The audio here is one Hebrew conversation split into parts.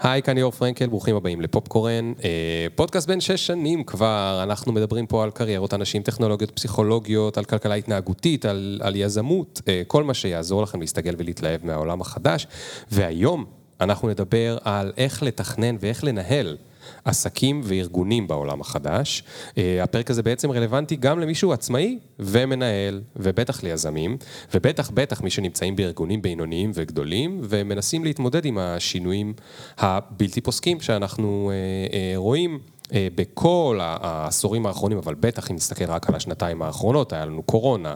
היי, כאן ליאור פרנקל, ברוכים הבאים לפופקורן. אה, פודקאסט בן שש שנים כבר, אנחנו מדברים פה על קריירות אנשים, טכנולוגיות, פסיכולוגיות, על כלכלה התנהגותית, על, על יזמות, אה, כל מה שיעזור לכם להסתגל ולהתלהב מהעולם החדש. והיום אנחנו נדבר על איך לתכנן ואיך לנהל. עסקים וארגונים בעולם החדש. אה, הפרק הזה בעצם רלוונטי גם למישהו עצמאי ומנהל, ובטח ליזמים, ובטח בטח מי שנמצאים בארגונים בינוניים וגדולים, ומנסים להתמודד עם השינויים הבלתי פוסקים שאנחנו אה, אה, רואים. אה, בכל העשורים האחרונים, אבל בטח אם נסתכל רק על השנתיים האחרונות, היה לנו קורונה,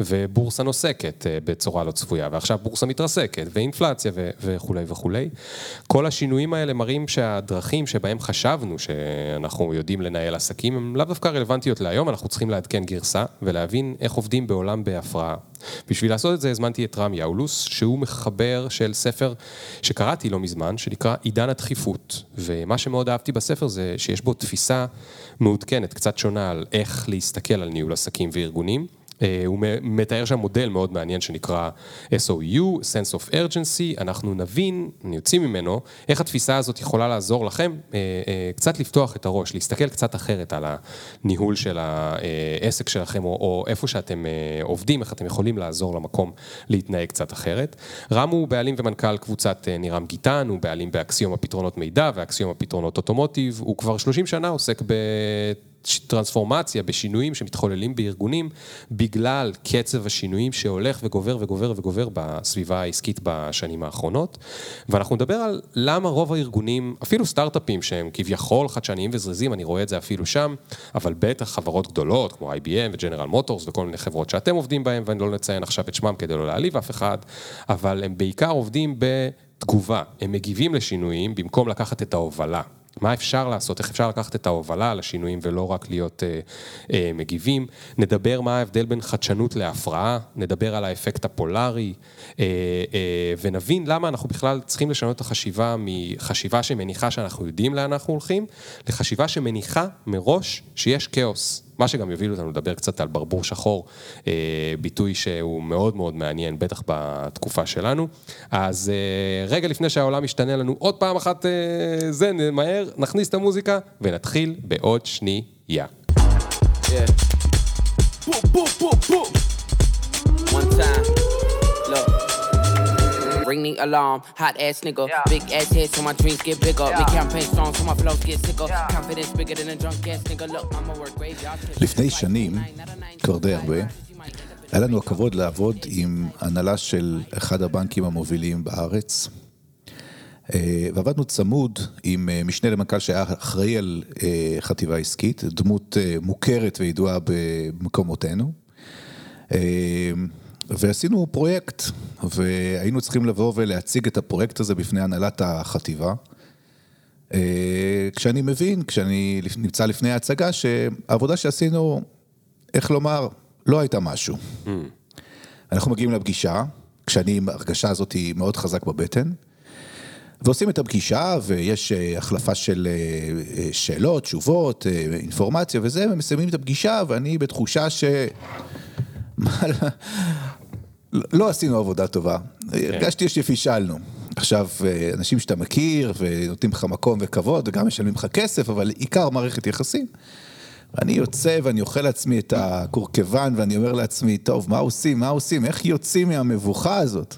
ובורסה נוסקת אה, בצורה לא צפויה, ועכשיו בורסה מתרסקת, ואינפלציה וכולי וכולי. כל השינויים האלה מראים שהדרכים שבהם חשבנו שאנחנו יודעים לנהל עסקים, הן לאו דווקא רלוונטיות להיום, אנחנו צריכים לעדכן גרסה, ולהבין איך עובדים בעולם בהפרעה. בשביל לעשות את זה הזמנתי את רם יאולוס, שהוא מחבר של ספר שקראתי לא מזמן, שנקרא עידן הדחיפות. ומה שמאוד אהבתי בספר זה שיש בו תפיסה מעודכנת, קצת שונה על איך להסתכל על ניהול עסקים וארגונים. אה, הוא מתאר שם מודל מאוד מעניין שנקרא SOU, Sense of Urgency, אנחנו נבין, נוציא ממנו, איך התפיסה הזאת יכולה לעזור לכם אה, אה, קצת לפתוח את הראש, להסתכל קצת אחרת על הניהול של העסק שלכם, או, או איפה שאתם עובדים, איך אתם יכולים לעזור למקום להתנהג קצת אחרת. רם הוא בעלים ומנכ"ל קבוצת נירם גיטן, הוא בעלים באקסיום הפתרונות מידע ואקסיום הפתרונות אוטומוטיב, הוא כבר 30 שנה עוסק ב... טרנספורמציה, בשינויים שמתחוללים בארגונים, בגלל קצב השינויים שהולך וגובר וגובר וגובר בסביבה העסקית בשנים האחרונות. ואנחנו נדבר על למה רוב הארגונים, אפילו סטארט-אפים שהם כביכול חדשניים וזריזים, אני רואה את זה אפילו שם, אבל בטח חברות גדולות כמו IBM וג'נרל מוטורס וכל מיני חברות שאתם עובדים בהן, ואני לא נציין עכשיו את שמם כדי לא להעליב אף אחד, אבל הם בעיקר עובדים בתגובה, הם מגיבים לשינויים במקום לקחת את ההובלה. מה אפשר לעשות, איך אפשר לקחת את ההובלה על השינויים ולא רק להיות אה, אה, מגיבים. נדבר מה ההבדל בין חדשנות להפרעה, נדבר על האפקט הפולארי, אה, אה, ונבין למה אנחנו בכלל צריכים לשנות את החשיבה מחשיבה שמניחה שאנחנו יודעים לאן אנחנו הולכים, לחשיבה שמניחה מראש שיש כאוס. מה שגם יוביל אותנו לדבר קצת על ברבור שחור, אה, ביטוי שהוא מאוד מאוד מעניין, בטח בתקופה שלנו. אז אה, רגע לפני שהעולם ישתנה לנו עוד פעם אחת, אה, זה, מהר, נכניס את המוזיקה ונתחיל בעוד שנייה. Yeah. Boom, boom, boom, boom. One time. Ring the alarm. Hot ass nigga, yeah. big ass head so my dreams get bigger. Yeah. Big campaign strong so my flows get sicker. Yeah. Confidence bigger than a drunk ass nigga. Look, I'ma work graveyard. לפני שנים, כבר די הרבה, היה לנו הכבוד לעבוד עם הנהלה של אחד הבנקים המובילים בארץ. ועבדנו צמוד עם משנה למנכ"ל שהיה אחראי על חטיבה עסקית, דמות מוכרת וידועה במקומותינו. ועשינו פרויקט, והיינו צריכים לבוא ולהציג את הפרויקט הזה בפני הנהלת החטיבה. אה, כשאני מבין, כשאני נמצא לפני ההצגה, שהעבודה שעשינו, איך לומר, לא הייתה משהו. Mm. אנחנו מגיעים לפגישה, כשאני עם ההרגשה הזאת מאוד חזק בבטן, ועושים את הפגישה, ויש אה, החלפה של אה, שאלות, תשובות, אינפורמציה וזה, ומסיימים את הפגישה, ואני בתחושה ש... לא עשינו עבודה טובה, כן. הרגשתי שפישלנו. עכשיו, אה, אנשים שאתה מכיר ונותנים לך מקום וכבוד וגם משלמים לך כסף, אבל עיקר מערכת יחסים. ואני יוצא ואני אוכל לעצמי את הקורקבן ואני אומר לעצמי, טוב, מה עושים, מה עושים, איך יוצאים מהמבוכה הזאת?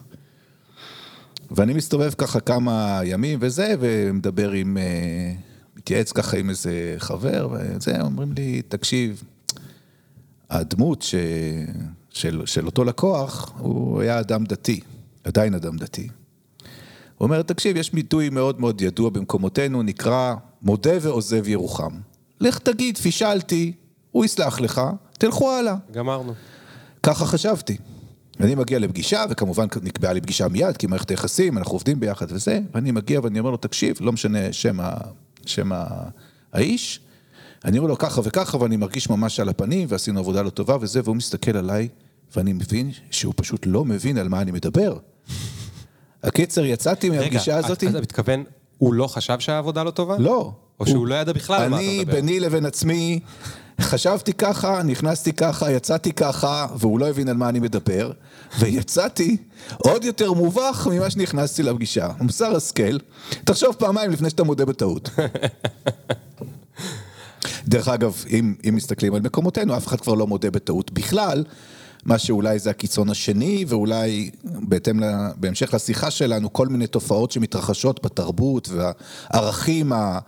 ואני מסתובב ככה כמה ימים וזה, ומדבר עם, אה, מתייעץ ככה עם איזה חבר, וזה, אומרים לי, תקשיב, הדמות ש... של, של אותו לקוח, הוא היה אדם דתי, עדיין אדם דתי. הוא אומר, תקשיב, יש ביטוי מאוד מאוד ידוע במקומותינו, נקרא מודה ועוזב ירוחם. לך תגיד, פישלתי, הוא יסלח לך, תלכו הלאה. גמרנו. ככה חשבתי. אני מגיע לפגישה, וכמובן נקבעה לי פגישה מיד, כי מערכת היחסים, אנחנו עובדים ביחד וזה, ואני מגיע ואני אומר לו, תקשיב, לא משנה שם, ה... שם ה... האיש, אני אומר לו ככה וככה, ואני מרגיש ממש על הפנים, ועשינו עבודה לא טובה וזה, והוא מסתכל עליי, ואני מבין שהוא פשוט לא מבין על מה אני מדבר. הקיצר, יצאתי מהפגישה הזאת... רגע, אתה מתכוון, הוא לא חשב שהעבודה לא טובה? לא. או שהוא לא ידע בכלל על מה אתה מדבר? אני, ביני לבין עצמי, חשבתי ככה, נכנסתי ככה, יצאתי ככה, והוא לא הבין על מה אני מדבר, ויצאתי עוד יותר מובך ממה שנכנסתי לפגישה. מוסר השכל, תחשוב פעמיים לפני שאתה מודה בטעות. דרך אגב, אם, אם מסתכלים על מקומותינו, אף אחד כבר לא מודה בטעות בכלל, מה שאולי זה הקיצון השני, ואולי בהתאם, לה, בהמשך לשיחה שלנו, כל מיני תופעות שמתרחשות בתרבות והערכים ה...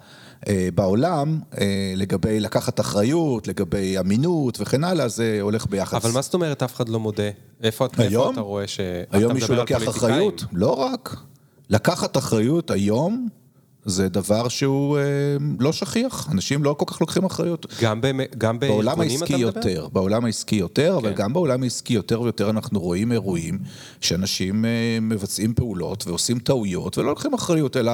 אה, בעולם, אה, לגבי לקחת אחריות, לגבי אמינות וכן הלאה, זה הולך ביחס. אבל מה זאת אומרת אף אחד לא מודה? איפה, היום? איפה אתה רואה ש... היום מישהו לוקח אחריות? לא רק. לקחת אחריות היום זה דבר שהוא אה, לא שכיח, אנשים לא כל כך לוקחים אחריות. גם, במ... גם בעולם העסקי יותר, בעולם העסקי יותר, כן. אבל גם בעולם העסקי יותר ויותר אנחנו רואים אירועים שאנשים אה, מבצעים פעולות ועושים טעויות ולא לוקחים אחריות, אלא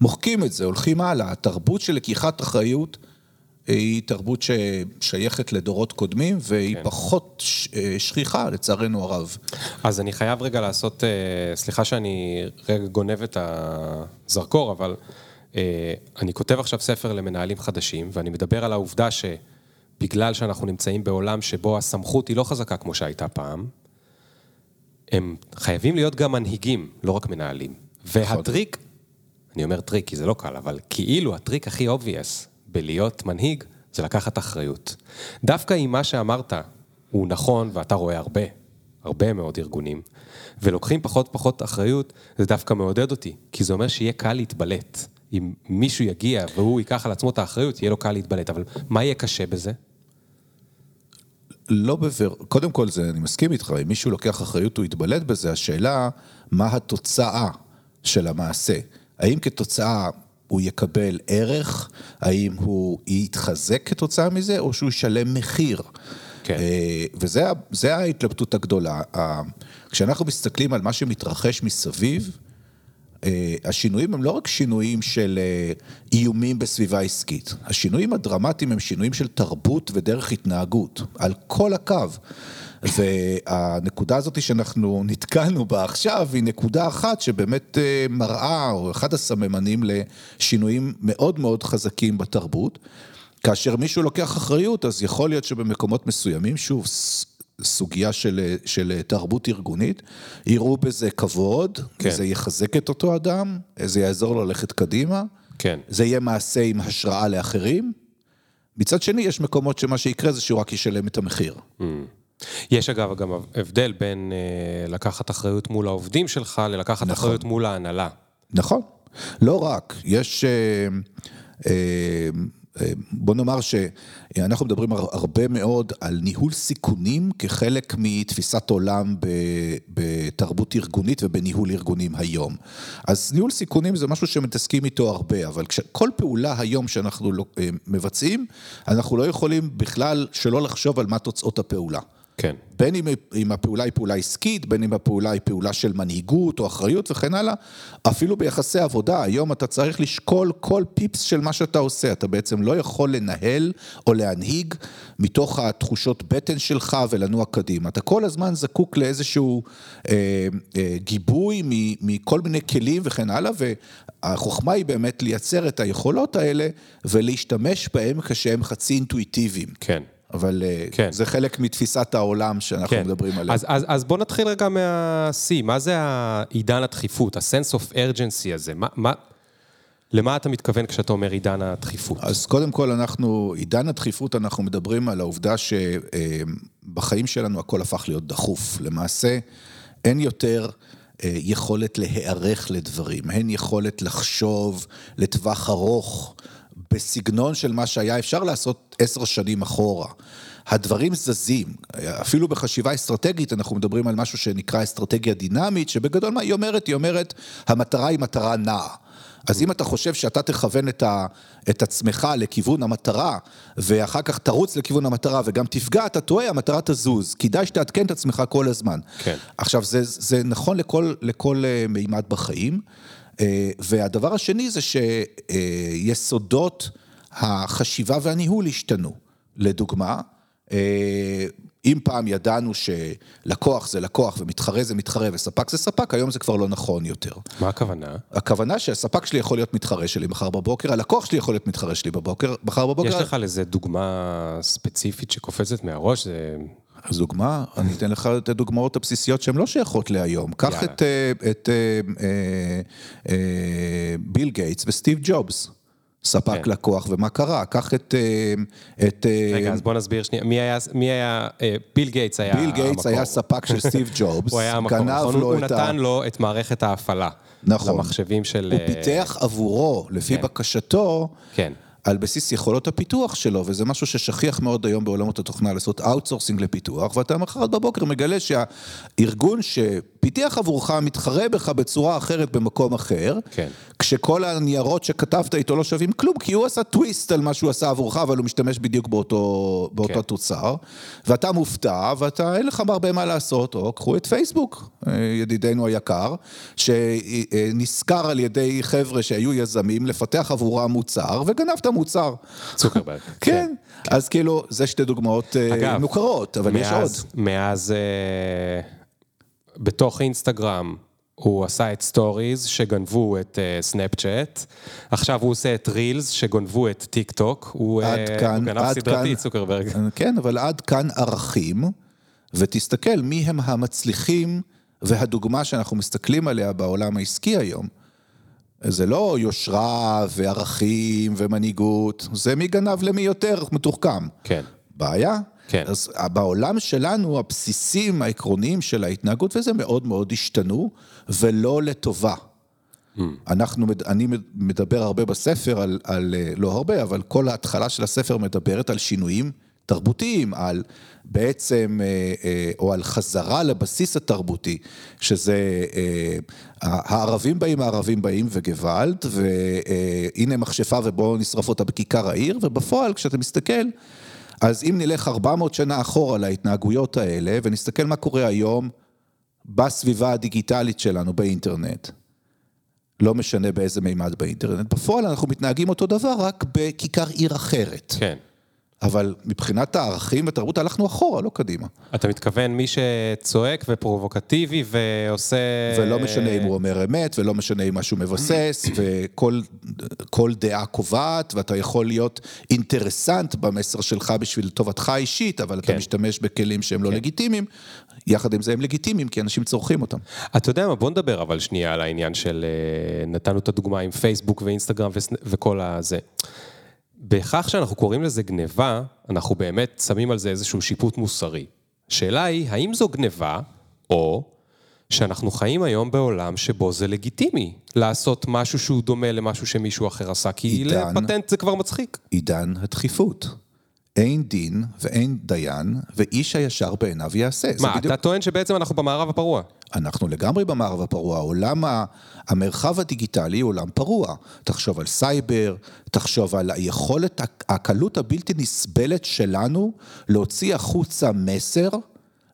מוחקים את זה, הולכים הלאה. התרבות של לקיחת אחריות היא תרבות ששייכת לדורות קודמים והיא כן. פחות אה, שכיחה, לצערנו הרב. אז אני חייב רגע לעשות, אה, סליחה שאני רגע גונב את הזרקור, אבל... אה, אני כותב עכשיו ספר למנהלים חדשים, ואני מדבר על העובדה שבגלל שאנחנו נמצאים בעולם שבו הסמכות היא לא חזקה כמו שהייתה פעם, הם חייבים להיות גם מנהיגים, לא רק מנהלים. והטריק, אני אומר טריק כי זה לא קל, אבל כאילו הטריק הכי obvious בלהיות מנהיג, זה לקחת אחריות. דווקא אם מה שאמרת הוא נכון, ואתה רואה הרבה, הרבה מאוד ארגונים, ולוקחים פחות פחות אחריות, זה דווקא מעודד אותי, כי זה אומר שיהיה קל להתבלט. אם מישהו יגיע והוא ייקח על עצמו את האחריות, יהיה לו קל להתבלט, אבל מה יהיה קשה בזה? לא בבר... קודם כל, זה, אני מסכים איתך, אם מישהו לוקח אחריות הוא יתבלט בזה, השאלה, מה התוצאה של המעשה? האם כתוצאה הוא יקבל ערך? האם הוא יתחזק כתוצאה מזה, או שהוא ישלם מחיר? כן. אה, וזה ההתלבטות הגדולה. כשאנחנו מסתכלים על מה שמתרחש מסביב, השינויים הם לא רק שינויים של אה, איומים בסביבה עסקית, השינויים הדרמטיים הם שינויים של תרבות ודרך התנהגות, על כל הקו. והנקודה הזאת שאנחנו נתקלנו בה עכשיו היא נקודה אחת שבאמת אה, מראה, או אחד הסממנים לשינויים מאוד מאוד חזקים בתרבות. כאשר מישהו לוקח אחריות, אז יכול להיות שבמקומות מסוימים, שוב, סוגיה של, של תרבות ארגונית, יראו בזה כבוד, כן. זה יחזק את אותו אדם, זה יעזור לו ללכת קדימה, כן. זה יהיה מעשה עם השראה לאחרים. מצד שני, יש מקומות שמה שיקרה זה שהוא רק ישלם את המחיר. Mm. יש אגב גם הבדל בין אה, לקחת אחריות מול העובדים שלך ללקחת נכון. אחריות מול ההנהלה. נכון, לא רק, יש... אה, אה, בוא נאמר שאנחנו מדברים הרבה מאוד על ניהול סיכונים כחלק מתפיסת עולם בתרבות ארגונית ובניהול ארגונים היום. אז ניהול סיכונים זה משהו שמתעסקים איתו הרבה, אבל כל פעולה היום שאנחנו אה, מבצעים, אנחנו לא יכולים בכלל שלא לחשוב על מה תוצאות הפעולה. כן. בין אם, אם הפעולה היא פעולה עסקית, בין אם הפעולה היא פעולה של מנהיגות או אחריות וכן הלאה, אפילו ביחסי עבודה, היום אתה צריך לשקול כל פיפס של מה שאתה עושה, אתה בעצם לא יכול לנהל או להנהיג מתוך התחושות בטן שלך ולנוע קדימה. אתה כל הזמן זקוק לאיזשהו אה, אה, גיבוי מכל מיני כלים וכן הלאה, והחוכמה היא באמת לייצר את היכולות האלה ולהשתמש בהם כשהם חצי אינטואיטיביים. כן. אבל אה, כן. זה חלק מתפיסת העולם שאנחנו כן. מדברים עליה. אז, אז, אז בוא נתחיל רגע מה-C, מה זה העידן הדחיפות, ה-sense of urgency הזה? מה, מה, למה אתה מתכוון כשאתה אומר עידן הדחיפות? אז קודם כל אנחנו, עידן הדחיפות, אנחנו מדברים על העובדה שבחיים שלנו הכל הפך להיות דחוף. למעשה, אין יותר... אה, יכולת להיערך לדברים, אין יכולת לחשוב לטווח ארוך בסגנון של מה שהיה אפשר לעשות עשר שנים אחורה. הדברים זזים, אפילו בחשיבה אסטרטגית אנחנו מדברים על משהו שנקרא אסטרטגיה דינמית, שבגדול מה היא אומרת? היא אומרת, המטרה היא מטרה נעה. אז אם אתה חושב שאתה תכוון את, ה, את עצמך לכיוון המטרה, ואחר כך תרוץ לכיוון המטרה וגם תפגע, אתה טועה, המטרה תזוז. כדאי שתעדכן את עצמך כל הזמן. כן. עכשיו, זה, זה נכון לכל, לכל אה, מימד בחיים. אה, והדבר השני זה שיסודות החשיבה והניהול השתנו. לדוגמה, אה, אם פעם ידענו שלקוח זה לקוח ומתחרה זה מתחרה וספק זה ספק, היום זה כבר לא נכון יותר. מה הכוונה? הכוונה שהספק שלי יכול להיות מתחרה שלי מחר בבוקר, הלקוח שלי יכול להיות מתחרה שלי בבוקר, מחר בבוקר. יש לך לזה דוגמה ספציפית שקופצת מהראש? זה... אז דוגמה, אני אתן לך את הדוגמאות הבסיסיות שהן לא שייכות להיום. קח. את, אה, את אה, אה, אה, ביל גייטס וסטיב ג'ובס, ספק כן. לקוח, ומה קרה? קח את... אה, את אה, רגע, אז בוא נסביר שנייה. מי היה, מי היה, אה, ביל גייטס היה ביל גייטס המקור. היה ספק של סטיב ג'ובס, הוא היה המקור, גנב נכון? הוא לו את ה... נתן לו את מערכת ההפעלה. נכון. למחשבים של... הוא אה, פיתח עבורו, לפי כן. בקשתו, כן. על בסיס יכולות הפיתוח שלו, וזה משהו ששכיח מאוד היום בעולמות התוכנה, לעשות outsourcing לפיתוח, ואתה מחר בבוקר מגלה שהארגון שפיתח עבורך מתחרה בך בצורה אחרת במקום אחר, כן. כשכל הניירות שכתבת איתו לא שווים כלום, כי הוא עשה טוויסט על מה שהוא עשה עבורך, אבל הוא משתמש בדיוק באותו, באותו כן. תוצר, ואתה מופתע, ואתה, אין לך הרבה מה לעשות, או קחו את פייסבוק, אה, ידידנו היקר, שנשכר על ידי חבר'ה שהיו יזמים לפתח עבורם מוצר, וגנב את המוצר. צוקרברג. כן, אז כאילו, זה שתי דוגמאות אה, אגב, מוכרות, אבל יש עוד. מאז, מאז, אה, בתוך אינסטגרם, הוא עשה את stories שגנבו את אה, סנאפצ'אט, עכשיו הוא עושה את reels שגנבו את טיק טוק, הוא, אה, עד כאן, הוא גנב עד סדרתי, כאן. צוקרברג. כן, אבל עד כאן ערכים, ותסתכל מי הם המצליחים והדוגמה שאנחנו מסתכלים עליה בעולם העסקי היום. זה לא יושרה וערכים ומנהיגות, זה מי גנב למי יותר מתוחכם. כן. בעיה? כן. אז בעולם שלנו, הבסיסים העקרוניים של ההתנהגות וזה מאוד מאוד השתנו, ולא לטובה. אנחנו, מד- אני מדבר הרבה בספר על, על, לא הרבה, אבל כל ההתחלה של הספר מדברת על שינויים תרבותיים, על בעצם, אה, אה, או על חזרה לבסיס התרבותי, שזה אה, הערבים באים, הערבים באים וגוואלד, והנה מכשפה ובואו נשרוף אותה בכיכר העיר, ובפועל, כשאתה מסתכל, אז אם נלך 400 שנה אחורה להתנהגויות האלה, ונסתכל מה קורה היום בסביבה הדיגיטלית שלנו באינטרנט, לא משנה באיזה מימד באינטרנט, בפועל אנחנו מתנהגים אותו דבר, רק בכיכר עיר אחרת. כן. אבל מבחינת הערכים והתרבות הלכנו אחורה, לא קדימה. אתה מתכוון מי שצועק ופרובוקטיבי ועושה... ולא משנה אם הוא אומר אמת, ולא משנה אם משהו מבסס, וכל כל דעה קובעת, ואתה יכול להיות אינטרסנט במסר שלך בשביל טובתך האישית, אבל אתה כן. משתמש בכלים שהם לא לגיטימיים, יחד עם זה הם לגיטימיים, כי אנשים צורכים אותם. אתה יודע מה, בוא נדבר אבל שנייה על העניין של... אה, נתנו את הדוגמה עם פייסבוק ואינסטגרם וכל הזה. בכך שאנחנו קוראים לזה גניבה, אנחנו באמת שמים על זה איזשהו שיפוט מוסרי. השאלה היא, האם זו גניבה, או שאנחנו חיים היום בעולם שבו זה לגיטימי לעשות משהו שהוא דומה למשהו שמישהו אחר עשה, כי עידן. לפטנט זה כבר מצחיק. עידן הדחיפות. אין דין ואין דיין, ואיש הישר בעיניו יעשה. מה, בדיוק- אתה טוען שבעצם אנחנו במערב הפרוע? אנחנו לגמרי במערב הפרוע, העולם, ה- המרחב הדיגיטלי הוא עולם פרוע. תחשוב על סייבר, תחשוב על היכולת, הקלות הבלתי נסבלת שלנו להוציא החוצה מסר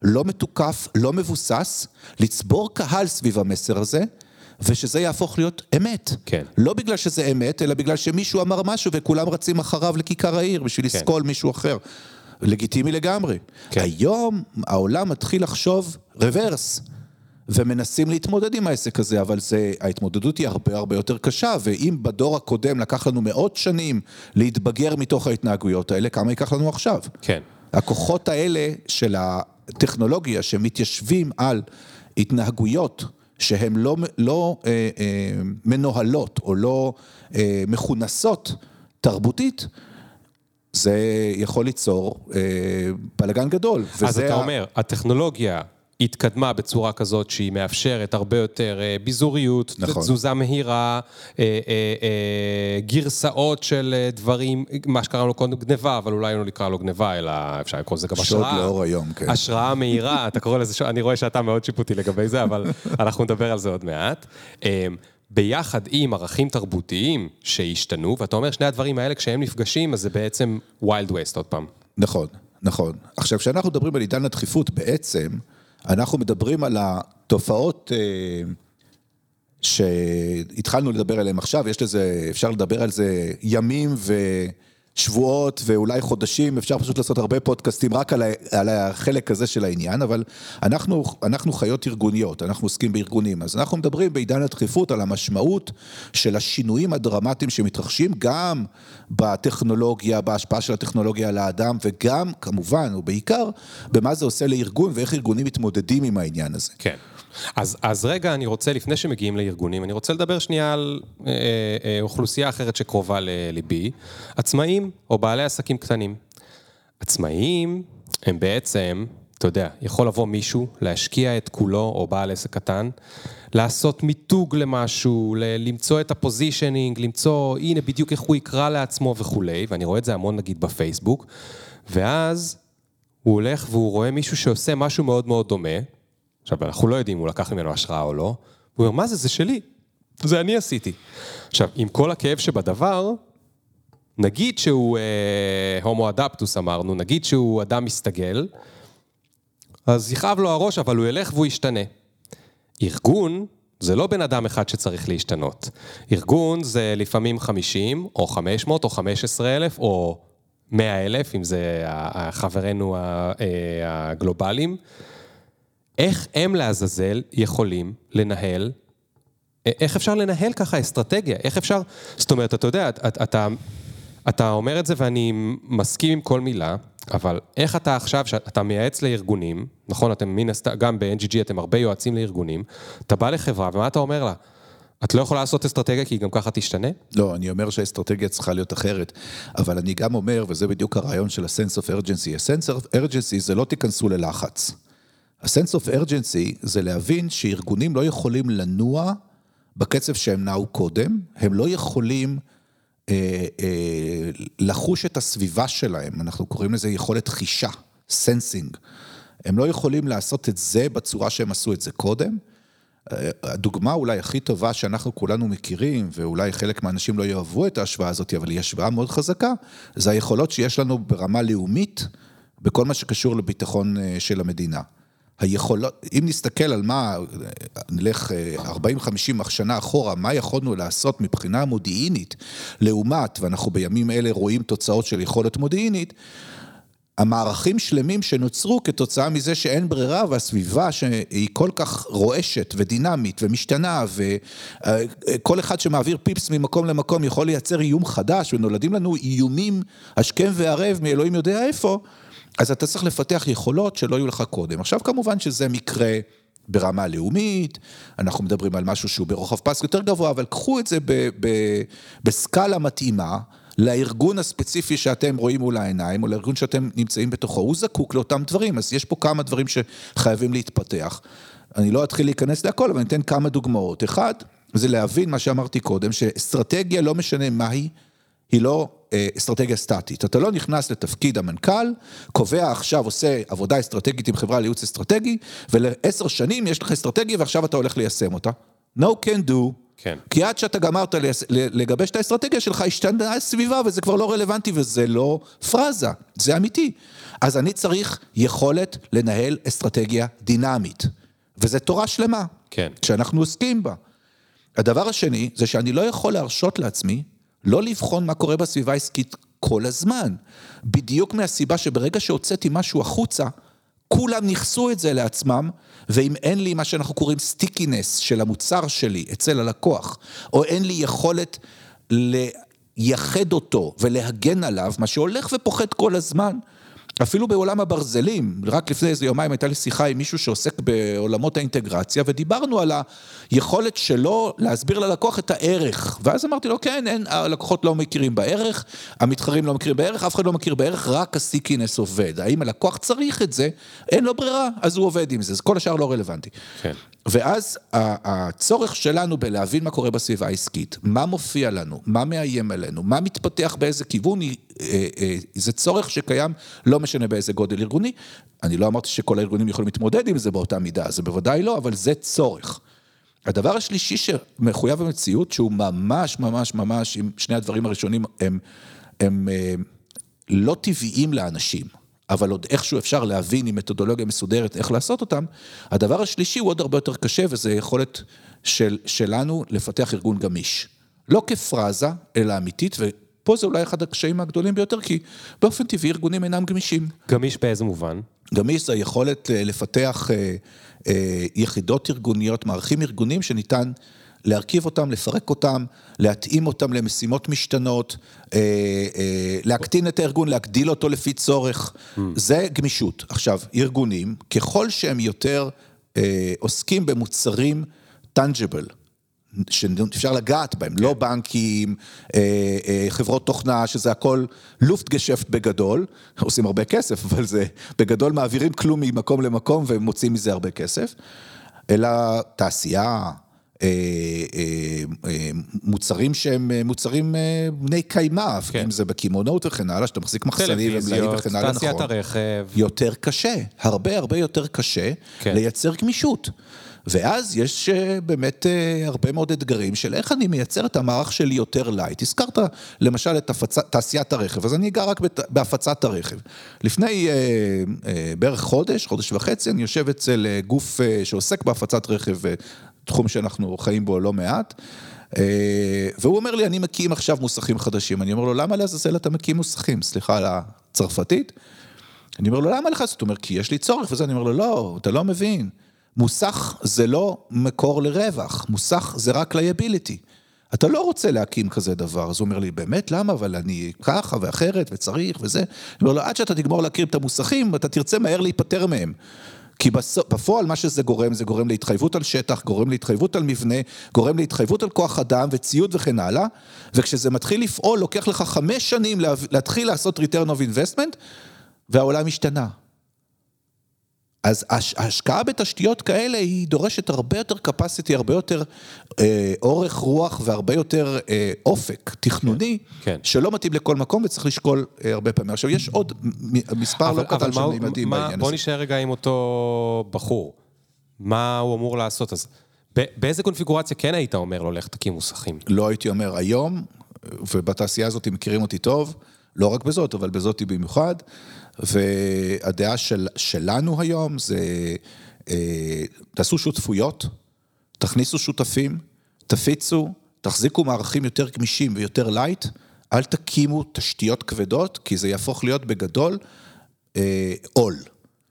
לא מתוקף, לא מבוסס, לצבור קהל סביב המסר הזה, ושזה יהפוך להיות אמת. כן. לא בגלל שזה אמת, אלא בגלל שמישהו אמר משהו וכולם רצים אחריו לכיכר העיר בשביל כן. לסקול מישהו אחר. לגיטימי לגמרי. כן. היום העולם מתחיל לחשוב רוורס. ומנסים להתמודד עם העסק הזה, אבל זה, ההתמודדות היא הרבה הרבה יותר קשה, ואם בדור הקודם לקח לנו מאות שנים להתבגר מתוך ההתנהגויות האלה, כמה ייקח לנו עכשיו? כן. הכוחות האלה של הטכנולוגיה שמתיישבים על התנהגויות שהן לא, לא אה, אה, מנוהלות או לא אה, מכונסות תרבותית, זה יכול ליצור אה, בלאגן גדול. אז אתה ה- אומר, הטכנולוגיה התקדמה בצורה כזאת שהיא מאפשרת הרבה יותר אה, ביזוריות, נכון. תזוזה מהירה, אה, אה, גרסאות של דברים, מה שקראנו לו קודם גניבה, אבל אולי לא נקרא לו גניבה, אלא אפשר לקרוא לזה גם השראה. לאור היום, כן. השראה מהירה, אתה קורא לזה, אני רואה שאתה מאוד שיפוטי לגבי זה, אבל אנחנו נדבר על זה עוד מעט. ביחד עם ערכים תרבותיים שהשתנו, ואתה אומר שני הדברים האלה כשהם נפגשים, אז זה בעצם wild west עוד פעם. נכון, נכון. עכשיו, כשאנחנו מדברים על עידן הדחיפות, בעצם, אנחנו מדברים על התופעות אה, שהתחלנו לדבר עליהן עכשיו, יש לזה, אפשר לדבר על זה ימים שבועות ואולי חודשים, אפשר פשוט לעשות הרבה פודקאסטים רק על, ה, על החלק הזה של העניין, אבל אנחנו, אנחנו חיות ארגוניות, אנחנו עוסקים בארגונים, אז אנחנו מדברים בעידן הדחיפות על המשמעות של השינויים הדרמטיים שמתרחשים גם בטכנולוגיה, בהשפעה של הטכנולוגיה על האדם, וגם, כמובן, ובעיקר, במה זה עושה לארגון ואיך ארגונים מתמודדים עם העניין הזה. כן. אז, אז רגע, אני רוצה, לפני שמגיעים לארגונים, אני רוצה לדבר שנייה על אה, אה, אוכלוסייה אחרת שקרובה לליבי, עצמאים או בעלי עסקים קטנים. עצמאים הם בעצם, אתה יודע, יכול לבוא מישהו, להשקיע את כולו, או בעל עסק קטן, לעשות מיתוג למשהו, למצוא את הפוזישנינג, למצוא, הנה בדיוק איך הוא יקרא לעצמו וכולי, ואני רואה את זה המון נגיד בפייסבוק, ואז הוא הולך והוא רואה מישהו שעושה משהו מאוד מאוד דומה, עכשיו, אנחנו לא יודעים אם הוא לקח ממנו השראה או לא, הוא אומר, מה זה, זה שלי, זה אני עשיתי. עכשיו, עם כל הכאב שבדבר, נגיד שהוא אה, הומו אדפטוס אמרנו, נגיד שהוא אדם מסתגל, אז יכאב לו הראש, אבל הוא ילך והוא ישתנה. ארגון זה לא בן אדם אחד שצריך להשתנות. ארגון זה לפעמים 50, או 500, או 15 אלף, או 100 אלף, אם זה חברינו אה, הגלובליים. איך הם לעזאזל יכולים לנהל, איך אפשר לנהל ככה אסטרטגיה? איך אפשר, זאת אומרת, אתה יודע, אתה, אתה, אתה אומר את זה ואני מסכים עם כל מילה, אבל איך אתה עכשיו, שאתה מייעץ לארגונים, נכון, אתם מן הסתם, גם ב-NGG אתם הרבה יועצים לארגונים, אתה בא לחברה ומה אתה אומר לה? את לא יכולה לעשות אסטרטגיה כי היא גם ככה תשתנה? לא, אני אומר שהאסטרטגיה צריכה להיות אחרת, אבל אני גם אומר, וזה בדיוק הרעיון של ה-sense of urgency, ה-sense of urgency זה לא תיכנסו ללחץ. ה-sense of urgency זה להבין שארגונים לא יכולים לנוע בקצב שהם נעו קודם, הם לא יכולים אה, אה, לחוש את הסביבה שלהם, אנחנו קוראים לזה יכולת חישה, sensing. הם לא יכולים לעשות את זה בצורה שהם עשו את זה קודם. אה, הדוגמה אולי הכי טובה שאנחנו כולנו מכירים, ואולי חלק מהאנשים לא יאהבו את ההשוואה הזאת, אבל היא השוואה מאוד חזקה, זה היכולות שיש לנו ברמה לאומית, בכל מה שקשור לביטחון אה, של המדינה. היכולות, אם נסתכל על מה, נלך 40-50 אה, שנה אחורה, מה יכולנו לעשות מבחינה מודיעינית, לעומת, ואנחנו בימים אלה רואים תוצאות של יכולת מודיעינית, המערכים שלמים שנוצרו כתוצאה מזה שאין ברירה והסביבה שהיא כל כך רועשת ודינמית ומשתנה וכל אחד שמעביר פיפס ממקום למקום יכול לייצר איום חדש ונולדים לנו איומים השכם והערב מאלוהים יודע איפה אז אתה צריך לפתח יכולות שלא היו לך קודם. עכשיו כמובן שזה מקרה ברמה לאומית, אנחנו מדברים על משהו שהוא ברוחב פס יותר גבוה, אבל קחו את זה ב, ב, בסקאלה מתאימה. לארגון הספציפי שאתם רואים מול העיניים, או לארגון שאתם נמצאים בתוכו, הוא זקוק לאותם דברים, אז יש פה כמה דברים שחייבים להתפתח. אני לא אתחיל להיכנס להכל, אבל אני אתן כמה דוגמאות. אחד, זה להבין מה שאמרתי קודם, שאסטרטגיה, לא משנה מהי, היא לא אה, אסטרטגיה סטטית. אתה לא נכנס לתפקיד המנכ"ל, קובע עכשיו, עושה עבודה אסטרטגית עם חברה לייעוץ אסטרטגי, ולעשר שנים יש לך אסטרטגיה ועכשיו אתה הולך ליישם אותה. No can do. כן. כי עד שאתה גמרת לגבש את האסטרטגיה שלך, השתנה הסביבה וזה כבר לא רלוונטי וזה לא פרזה, זה אמיתי. אז אני צריך יכולת לנהל אסטרטגיה דינמית, וזו תורה שלמה. כן. שאנחנו עוסקים בה. הדבר השני, זה שאני לא יכול להרשות לעצמי לא לבחון מה קורה בסביבה העסקית כל הזמן. בדיוק מהסיבה שברגע שהוצאתי משהו החוצה, כולם ניכסו את זה לעצמם, ואם אין לי מה שאנחנו קוראים סטיקינס של המוצר שלי אצל הלקוח, או אין לי יכולת לייחד אותו ולהגן עליו, מה שהולך ופוחת כל הזמן, אפילו בעולם הברזלים, רק לפני איזה יומיים הייתה לי שיחה עם מישהו שעוסק בעולמות האינטגרציה, ודיברנו על היכולת שלו להסביר ללקוח את הערך. ואז אמרתי לו, כן, אין, הלקוחות לא מכירים בערך, המתחרים לא מכירים בערך, אף אחד לא מכיר בערך, רק הסיקינס עובד. האם הלקוח צריך את זה? אין לו ברירה, אז הוא עובד עם זה, אז כל השאר לא רלוונטי. כן. ואז הצורך שלנו בלהבין מה קורה בסביבה העסקית, מה מופיע לנו, מה מאיים עלינו, מה מתפתח באיזה כיוון, אה, אה, זה צורך שקיים, לא משנה באיזה גודל ארגוני. אני לא אמרתי שכל הארגונים יכולים להתמודד עם זה באותה מידה, זה בוודאי לא, אבל זה צורך. הדבר השלישי שמחויב במציאות, שהוא ממש ממש ממש, אם שני הדברים הראשונים הם, הם, הם אה, לא טבעיים לאנשים. אבל עוד איכשהו אפשר להבין עם מתודולוגיה מסודרת איך לעשות אותם. הדבר השלישי הוא עוד הרבה יותר קשה, וזה יכולת של, שלנו לפתח ארגון גמיש. לא כפרזה, אלא אמיתית, ופה זה אולי אחד הקשיים הגדולים ביותר, כי באופן טבעי ארגונים אינם גמישים. גמיש באיזה מובן? גמיש זה היכולת אה, לפתח אה, אה, יחידות ארגוניות, מערכים ארגוניים שניתן להרכיב אותם, לפרק אותם, להתאים אותם למשימות משתנות, להקטין את הארגון, להגדיל אותו לפי צורך. Mm. זה גמישות. עכשיו, ארגונים, ככל שהם יותר עוסקים במוצרים טנג'יבל, שאפשר לגעת בהם, לא כן. לא בנקים, אה, אה, חברות תוכנה, שזה הכל לופטגשפט בגדול, עושים הרבה כסף, אבל זה בגדול מעבירים כלום ממקום למקום ומוציאים מזה הרבה כסף, אלא תעשייה, אה, מוצרים שהם מוצרים בני קיימא, כן. אם זה בקמעונאות וכן הלאה, שאתה מחזיק מחסנים ומלאים וכן הלאה, נכון. תעשיית הרכב. יותר קשה, הרבה הרבה יותר קשה כן. לייצר גמישות. ואז יש אה, באמת אה, הרבה מאוד אתגרים של איך אני מייצר את המערך שלי יותר light. הזכרת למשל את. תעשיית הרכב, אז אני אגע רק בהפצת הרכב. לפני אה, בערך חודש, חודש וחצי, אני יושב אצל גוף שעוסק בהפצת רכב, תחום שאנחנו חיים בו לא מעט. אה, והוא אומר לי, אני מקים עכשיו מוסכים חדשים. אני אומר לו, למה לעזאזל אתה מקים מוסכים? סליחה על הצרפתית. אני אומר לו, למה לך? זאת אומרת, כי יש לי צורך וזה. אני אומר לו, לא, אתה לא מבין. מוסך זה לא מקור לרווח, מוסך זה רק liability. אתה לא רוצה להקים כזה דבר. אז הוא אומר לי, באמת, למה? אבל אני ככה ואחרת וצריך וזה. אני אומר לו, עד שאתה תגמור להכיר את המוסכים, אתה תרצה מהר להיפטר מהם. כי בפועל מה שזה גורם, זה גורם להתחייבות על שטח, גורם להתחייבות על מבנה, גורם להתחייבות על כוח אדם וציוד וכן הלאה, וכשזה מתחיל לפעול, לוקח לך חמש שנים להתחיל לעשות return of investment, והעולם השתנה. אז ההשקעה בתשתיות כאלה היא דורשת הרבה יותר capacity, הרבה יותר אה, אורך רוח והרבה יותר אה, אופק תכנוני, כן, כן. שלא מתאים לכל מקום וצריך לשקול אה, הרבה פעמים. עכשיו, יש עוד מספר אבל, לא קטן של מימדים בעניין הזה. בוא נשאר רגע עם אותו בחור. מה הוא אמור לעשות? אז באיזה קונפיגורציה כן היית אומר לו, לך תקים מוסכים? לא הייתי אומר היום, ובתעשייה הזאת מכירים אותי טוב, לא רק בזאת, אבל בזאתי במיוחד. והדעה של, שלנו היום זה, אה, תעשו שותפויות, תכניסו שותפים, תפיצו, תחזיקו מערכים יותר גמישים ויותר light, אל תקימו תשתיות כבדות, כי זה יהפוך להיות בגדול אה, עול.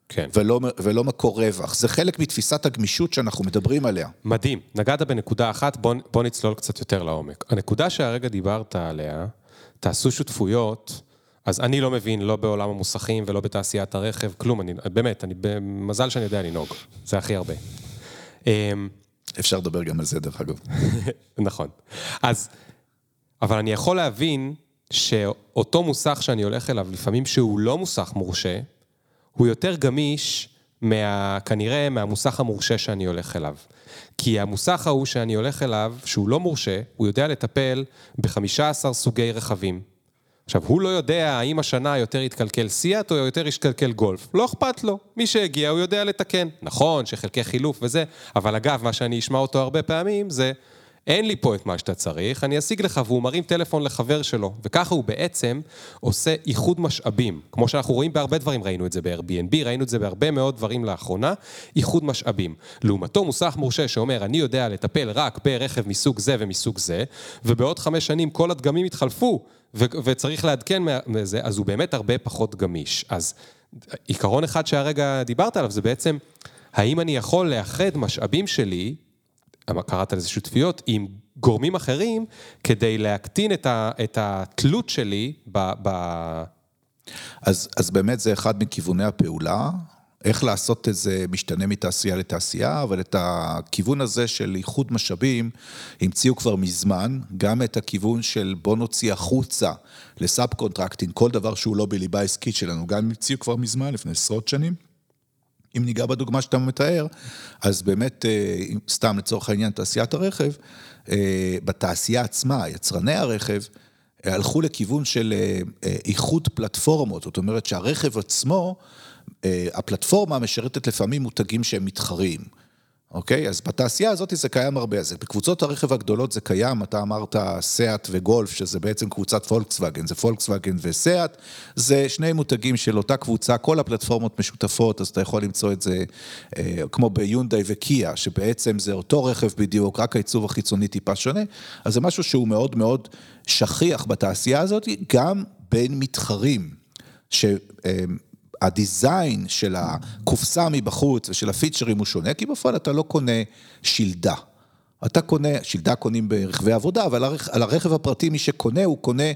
כן. ולא, ולא מקור רווח. זה חלק מתפיסת הגמישות שאנחנו מדברים עליה. מדהים. נגעת בנקודה אחת, בוא, בוא נצלול קצת יותר לעומק. הנקודה שהרגע דיברת עליה, תעשו שותפויות, אז אני לא מבין, לא בעולם המוסכים ולא בתעשיית הרכב, כלום, אני, באמת, אני, במזל שאני יודע לנהוג, זה הכי הרבה. אמ, אפשר לדבר גם על זה, דרך אגב. נכון. אז, אבל אני יכול להבין שאותו מוסך שאני הולך אליו, לפעמים שהוא לא מוסך מורשה, הוא יותר גמיש מה, כנראה מהמוסך המורשה שאני הולך אליו. כי המוסך ההוא שאני הולך אליו, שהוא לא מורשה, הוא יודע לטפל ב-15 סוגי רכבים. עכשיו, הוא לא יודע האם השנה יותר יתקלקל סיאט או יותר יתקלקל גולף. לא אכפת לו. מי שהגיע, הוא יודע לתקן. נכון שחלקי חילוף וזה, אבל אגב, מה שאני אשמע אותו הרבה פעמים זה... אין לי פה את מה שאתה צריך, אני אשיג לך, והוא מרים טלפון לחבר שלו. וככה הוא בעצם עושה איחוד משאבים. כמו שאנחנו רואים בהרבה דברים, ראינו את זה ב-Airbnb, ראינו את זה בהרבה מאוד דברים לאחרונה, איחוד משאבים. לעומתו מוסך מורשה שאומר, אני יודע לטפל רק ברכב מסוג זה ומסוג זה, ובעוד חמש שנים כל הדגמים יתחלפו, ו- וצריך לעדכן מזה, אז הוא באמת הרבה פחות גמיש. אז עיקרון אחד שהרגע דיברת עליו זה בעצם, האם אני יכול לאחד משאבים שלי קראת לזה שותפיות, עם גורמים אחרים, כדי להקטין את, ה, את התלות שלי ב... ב... אז, אז באמת זה אחד מכיווני הפעולה, איך לעשות את זה משתנה מתעשייה לתעשייה, אבל את הכיוון הזה של איחוד משאבים המציאו כבר מזמן, גם את הכיוון של בוא נוציא החוצה ל subcontracting, כל דבר שהוא לא בליבה העסקית שלנו, גם המציאו כבר מזמן, לפני עשרות שנים. אם ניגע בדוגמה שאתה מתאר, אז באמת, אה, סתם לצורך העניין, תעשיית הרכב, אה, בתעשייה עצמה, יצרני הרכב, אה, הלכו לכיוון של איחוד פלטפורמות, זאת אומרת שהרכב עצמו, הפלטפורמה משרתת לפעמים מותגים שהם מתחרים. אוקיי? אז בתעשייה הזאת זה קיים הרבה. אז בקבוצות הרכב הגדולות זה קיים, אתה אמרת סאט וגולף, שזה בעצם קבוצת פולקסווגן, זה פולקסווגן וסאט, זה שני מותגים של אותה קבוצה, כל הפלטפורמות משותפות, אז אתה יכול למצוא את זה אה, כמו ביונדאי וקיה, שבעצם זה אותו רכב בדיוק, רק העיצוב החיצוני טיפה שונה, אז זה משהו שהוא מאוד מאוד שכיח בתעשייה הזאת, גם בין מתחרים. ש... אה, הדיזיין של הקופסה מבחוץ ושל הפיצ'רים הוא שונה, כי בפועל אתה לא קונה שלדה. אתה קונה, שלדה קונים ברכבי עבודה, אבל על הרכב הפרטי מי שקונה, הוא קונה,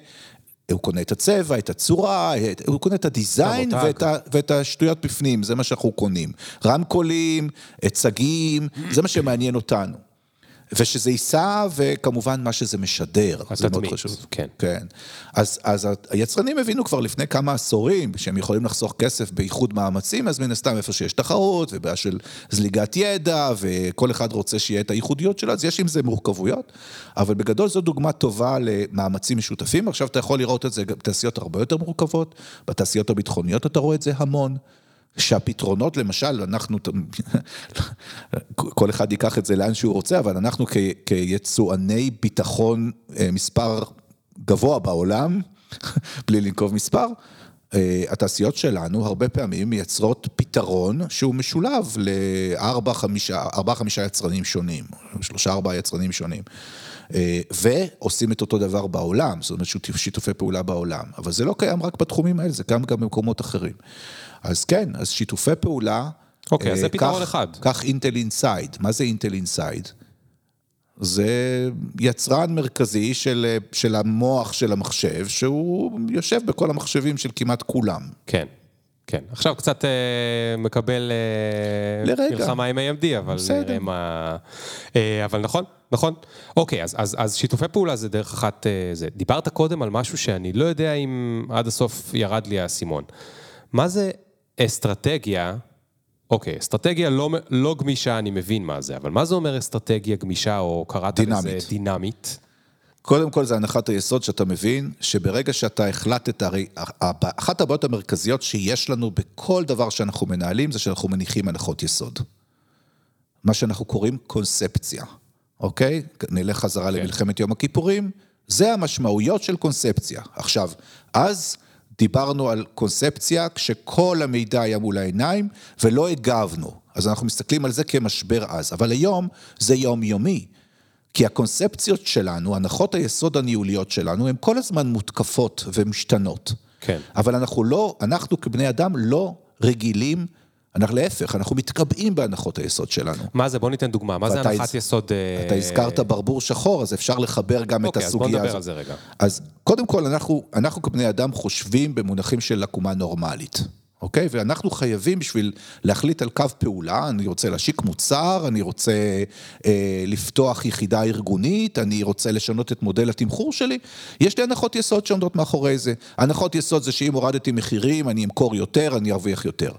הוא קונה את הצבע, את הצורה, הוא קונה את הדיזיין ואת, ה, ואת השטויות בפנים, זה מה שאנחנו קונים. רמקולים, צגים, זה מה שמעניין אותנו. ושזה ייסע, וכמובן מה שזה משדר, זה מאוד חשוב. כן. כן. אז, אז היצרנים הבינו כבר לפני כמה עשורים שהם יכולים לחסוך כסף באיחוד מאמצים, אז מן הסתם איפה שיש תחרות, ובעיה של זליגת ידע, וכל אחד רוצה שיהיה את הייחודיות שלו, אז יש עם זה מורכבויות, אבל בגדול זו דוגמה טובה למאמצים משותפים. עכשיו אתה יכול לראות את זה בתעשיות הרבה יותר מורכבות, בתעשיות הביטחוניות אתה רואה את זה המון. שהפתרונות, למשל, אנחנו, כל אחד ייקח את זה לאן שהוא רוצה, אבל אנחנו כיצואני ביטחון אה, מספר גבוה בעולם, בלי לנקוב מספר, אה, התעשיות שלנו הרבה פעמים מייצרות פתרון שהוא משולב לארבע, חמישה, ארבע, חמישה יצרנים שונים, שלושה, ארבעה יצרנים שונים. אה, ועושים את אותו דבר בעולם, זאת אומרת שיתופי פעולה בעולם. אבל זה לא קיים רק בתחומים האלה, זה קיים גם במקומות אחרים. אז כן, אז שיתופי פעולה... אוקיי, אז זה אה, פתרון אחד. קח Intel Inside. מה זה Intel Inside? זה יצרן מרכזי של, של המוח של המחשב, שהוא יושב בכל המחשבים של כמעט כולם. כן. כן, עכשיו קצת אה, מקבל אה, לרגע. מלחמה עם AMD, אבל בסדר. נראה מה... אה, אבל נכון, נכון. אוקיי, אז, אז, אז שיתופי פעולה זה דרך אחת, אה, זה. דיברת קודם על משהו שאני לא יודע אם עד הסוף ירד לי האסימון. מה זה אסטרטגיה, אוקיי, אסטרטגיה לא, לא גמישה, אני מבין מה זה, אבל מה זה אומר אסטרטגיה גמישה, או קראת לזה דינמית? קודם כל זה הנחת היסוד שאתה מבין, שברגע שאתה החלטת, הרי אחת הבעיות המרכזיות שיש לנו בכל דבר שאנחנו מנהלים, זה שאנחנו מניחים הנחות יסוד. מה שאנחנו קוראים קונספציה, אוקיי? נלך חזרה כן. למלחמת יום הכיפורים, זה המשמעויות של קונספציה. עכשיו, אז... דיברנו על קונספציה כשכל המידע היה מול העיניים ולא הגבנו. אז אנחנו מסתכלים על זה כמשבר אז, אבל היום זה יומיומי. כי הקונספציות שלנו, הנחות היסוד הניהוליות שלנו, הן כל הזמן מותקפות ומשתנות. כן. אבל אנחנו לא, אנחנו כבני אדם לא רגילים אנחנו להפך, אנחנו מתקבעים בהנחות היסוד שלנו. מה זה? בוא ניתן דוגמה. מה זה הנחת יסוד... אתה הזכרת ברבור שחור, אז אפשר לחבר גם את הסוגיה הזאת. אוקיי, אז בוא נדבר על זה רגע. אז קודם כל, אנחנו, אנחנו כבני אדם חושבים במונחים של עקומה נורמלית. אוקיי? ואנחנו חייבים בשביל להחליט על קו פעולה, אני רוצה להשיק מוצר, אני רוצה אה, לפתוח יחידה ארגונית, אני רוצה לשנות את מודל התמחור שלי, יש לי הנחות יסוד שעומדות מאחורי זה. הנחות יסוד זה שאם הורדתי מחירים, אני אמכור יותר, אני ארוויח יותר.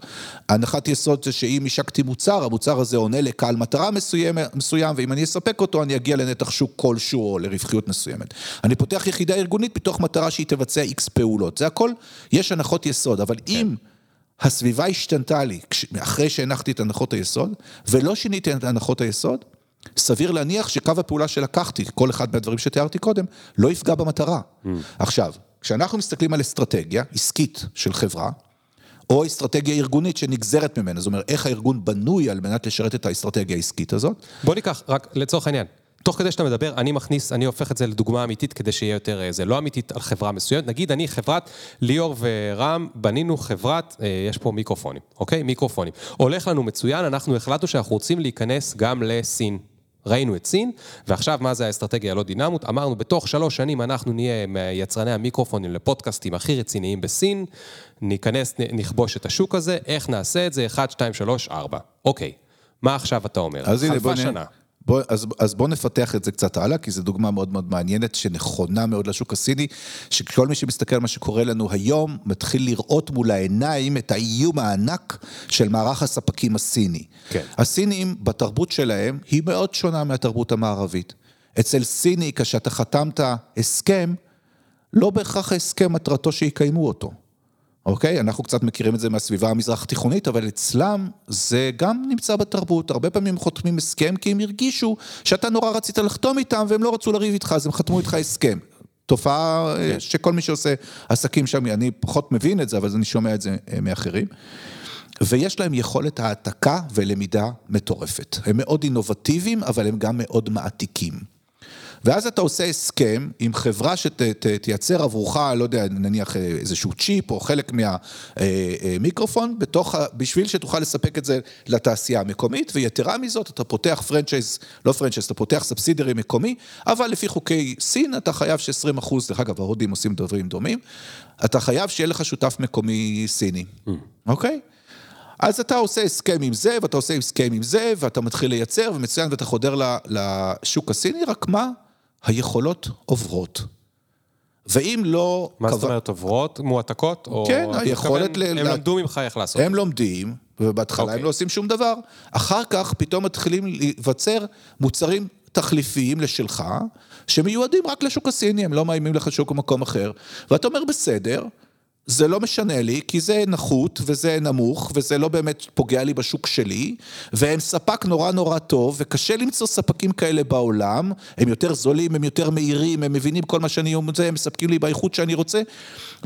הנחת יסוד זה שאם השקתי מוצר, המוצר הזה עונה לקהל מטרה מסוים, מסוים, ואם אני אספק אותו, אני אגיע לנתח שוק כלשהו או לרווחיות מסוימת. אני פותח יחידה ארגונית מתוך מטרה שהיא תבצע איקס פעולות. זה הכל, יש הנחות יסוד, אבל כן. אם... הסביבה השתנתה לי אחרי שהנחתי את הנחות היסוד, ולא שיניתי את הנחות היסוד, סביר להניח שקו הפעולה שלקחתי, כל אחד מהדברים שתיארתי קודם, לא יפגע במטרה. Mm. עכשיו, כשאנחנו מסתכלים על אסטרטגיה עסקית של חברה, או אסטרטגיה ארגונית שנגזרת ממנה, זאת אומרת, איך הארגון בנוי על מנת לשרת את האסטרטגיה העסקית הזאת. בוא ניקח, רק לצורך העניין, תוך כדי שאתה מדבר, אני מכניס, אני הופך את זה לדוגמה אמיתית כדי שיהיה יותר, אה, זה לא אמיתית על חברה מסוימת. נגיד, אני חברת ליאור ורם, בנינו חברת, אה, יש פה מיקרופונים, אוקיי? מיקרופונים. הולך לנו מצוין, אנחנו החלטנו שאנחנו רוצים להיכנס גם לסין. ראינו את סין, ועכשיו מה זה האסטרטגיה הלא דינמות? אמרנו, בתוך שלוש שנים אנחנו נהיה מיצרני המיקרופונים לפודקאסטים הכי רציניים בסין, ניכנס, נכבוש את השוק הזה, איך נעשה את זה? 1, 2, 3, 4. אוקיי, מה עכשיו אתה אומר? אז הנה, בוא נ... בוא, אז, אז בואו נפתח את זה קצת הלאה, כי זו דוגמה מאוד מאוד מעניינת, שנכונה מאוד לשוק הסיני, שכל מי שמסתכל על מה שקורה לנו היום, מתחיל לראות מול העיניים את האיום הענק של מערך הספקים הסיני. כן. הסינים, בתרבות שלהם, היא מאוד שונה מהתרבות המערבית. אצל סיני, כשאתה חתמת הסכם, לא בהכרח ההסכם מטרתו שיקיימו אותו. אוקיי? אנחנו קצת מכירים את זה מהסביבה המזרח תיכונית, אבל אצלם זה גם נמצא בתרבות. הרבה פעמים חותמים הסכם כי הם הרגישו שאתה נורא רצית לחתום איתם והם לא רצו לריב איתך, אז הם חתמו איתך הסכם. תופעה כן. שכל מי שעושה עסקים שם, אני פחות מבין את זה, אבל אני שומע את זה מאחרים. ויש להם יכולת העתקה ולמידה מטורפת. הם מאוד אינובטיביים, אבל הם גם מאוד מעתיקים. ואז אתה עושה הסכם עם חברה שתייצר עבורך, לא יודע, נניח איזשהו צ'יפ או חלק מהמיקרופון, אה, אה, בתוך, בשביל שתוכל לספק את זה לתעשייה המקומית, ויתרה מזאת, אתה פותח franchise, לא franchise, אתה פותח subsidiary מקומי, אבל לפי חוקי סין אתה חייב ש-20 אחוז, דרך אגב, ההודים עושים דברים דומים, אתה חייב שיהיה לך שותף מקומי סיני, mm. אוקיי? Mm. Okay? אז אתה עושה הסכם עם זה, ואתה עושה הסכם עם זה, ואתה מתחיל לייצר, ומצוין, ואתה חודר לשוק הסיני, רק מה? היכולות עוברות. ואם לא... מה זאת אומרת, עוברות? מועתקות? כן, היכולת... ל... הם למדו ממך איך לעשות. הם לומדים, ובהתחלה הם אוקיי. לא עושים שום דבר. אחר כך פתאום מתחילים להיווצר מוצרים תחליפיים לשלך, שמיועדים רק לשוק הסיני, הם לא מאיימים לך שוק במקום אחר. ואתה אומר, בסדר, זה לא משנה לי, כי זה נחות וזה נמוך וזה לא באמת פוגע לי בשוק שלי, והם ספק נורא נורא טוב, וקשה למצוא ספקים כאלה בעולם, הם יותר זולים, הם יותר מהירים, הם מבינים כל מה שאני אומר, הם מספקים לי באיכות שאני רוצה,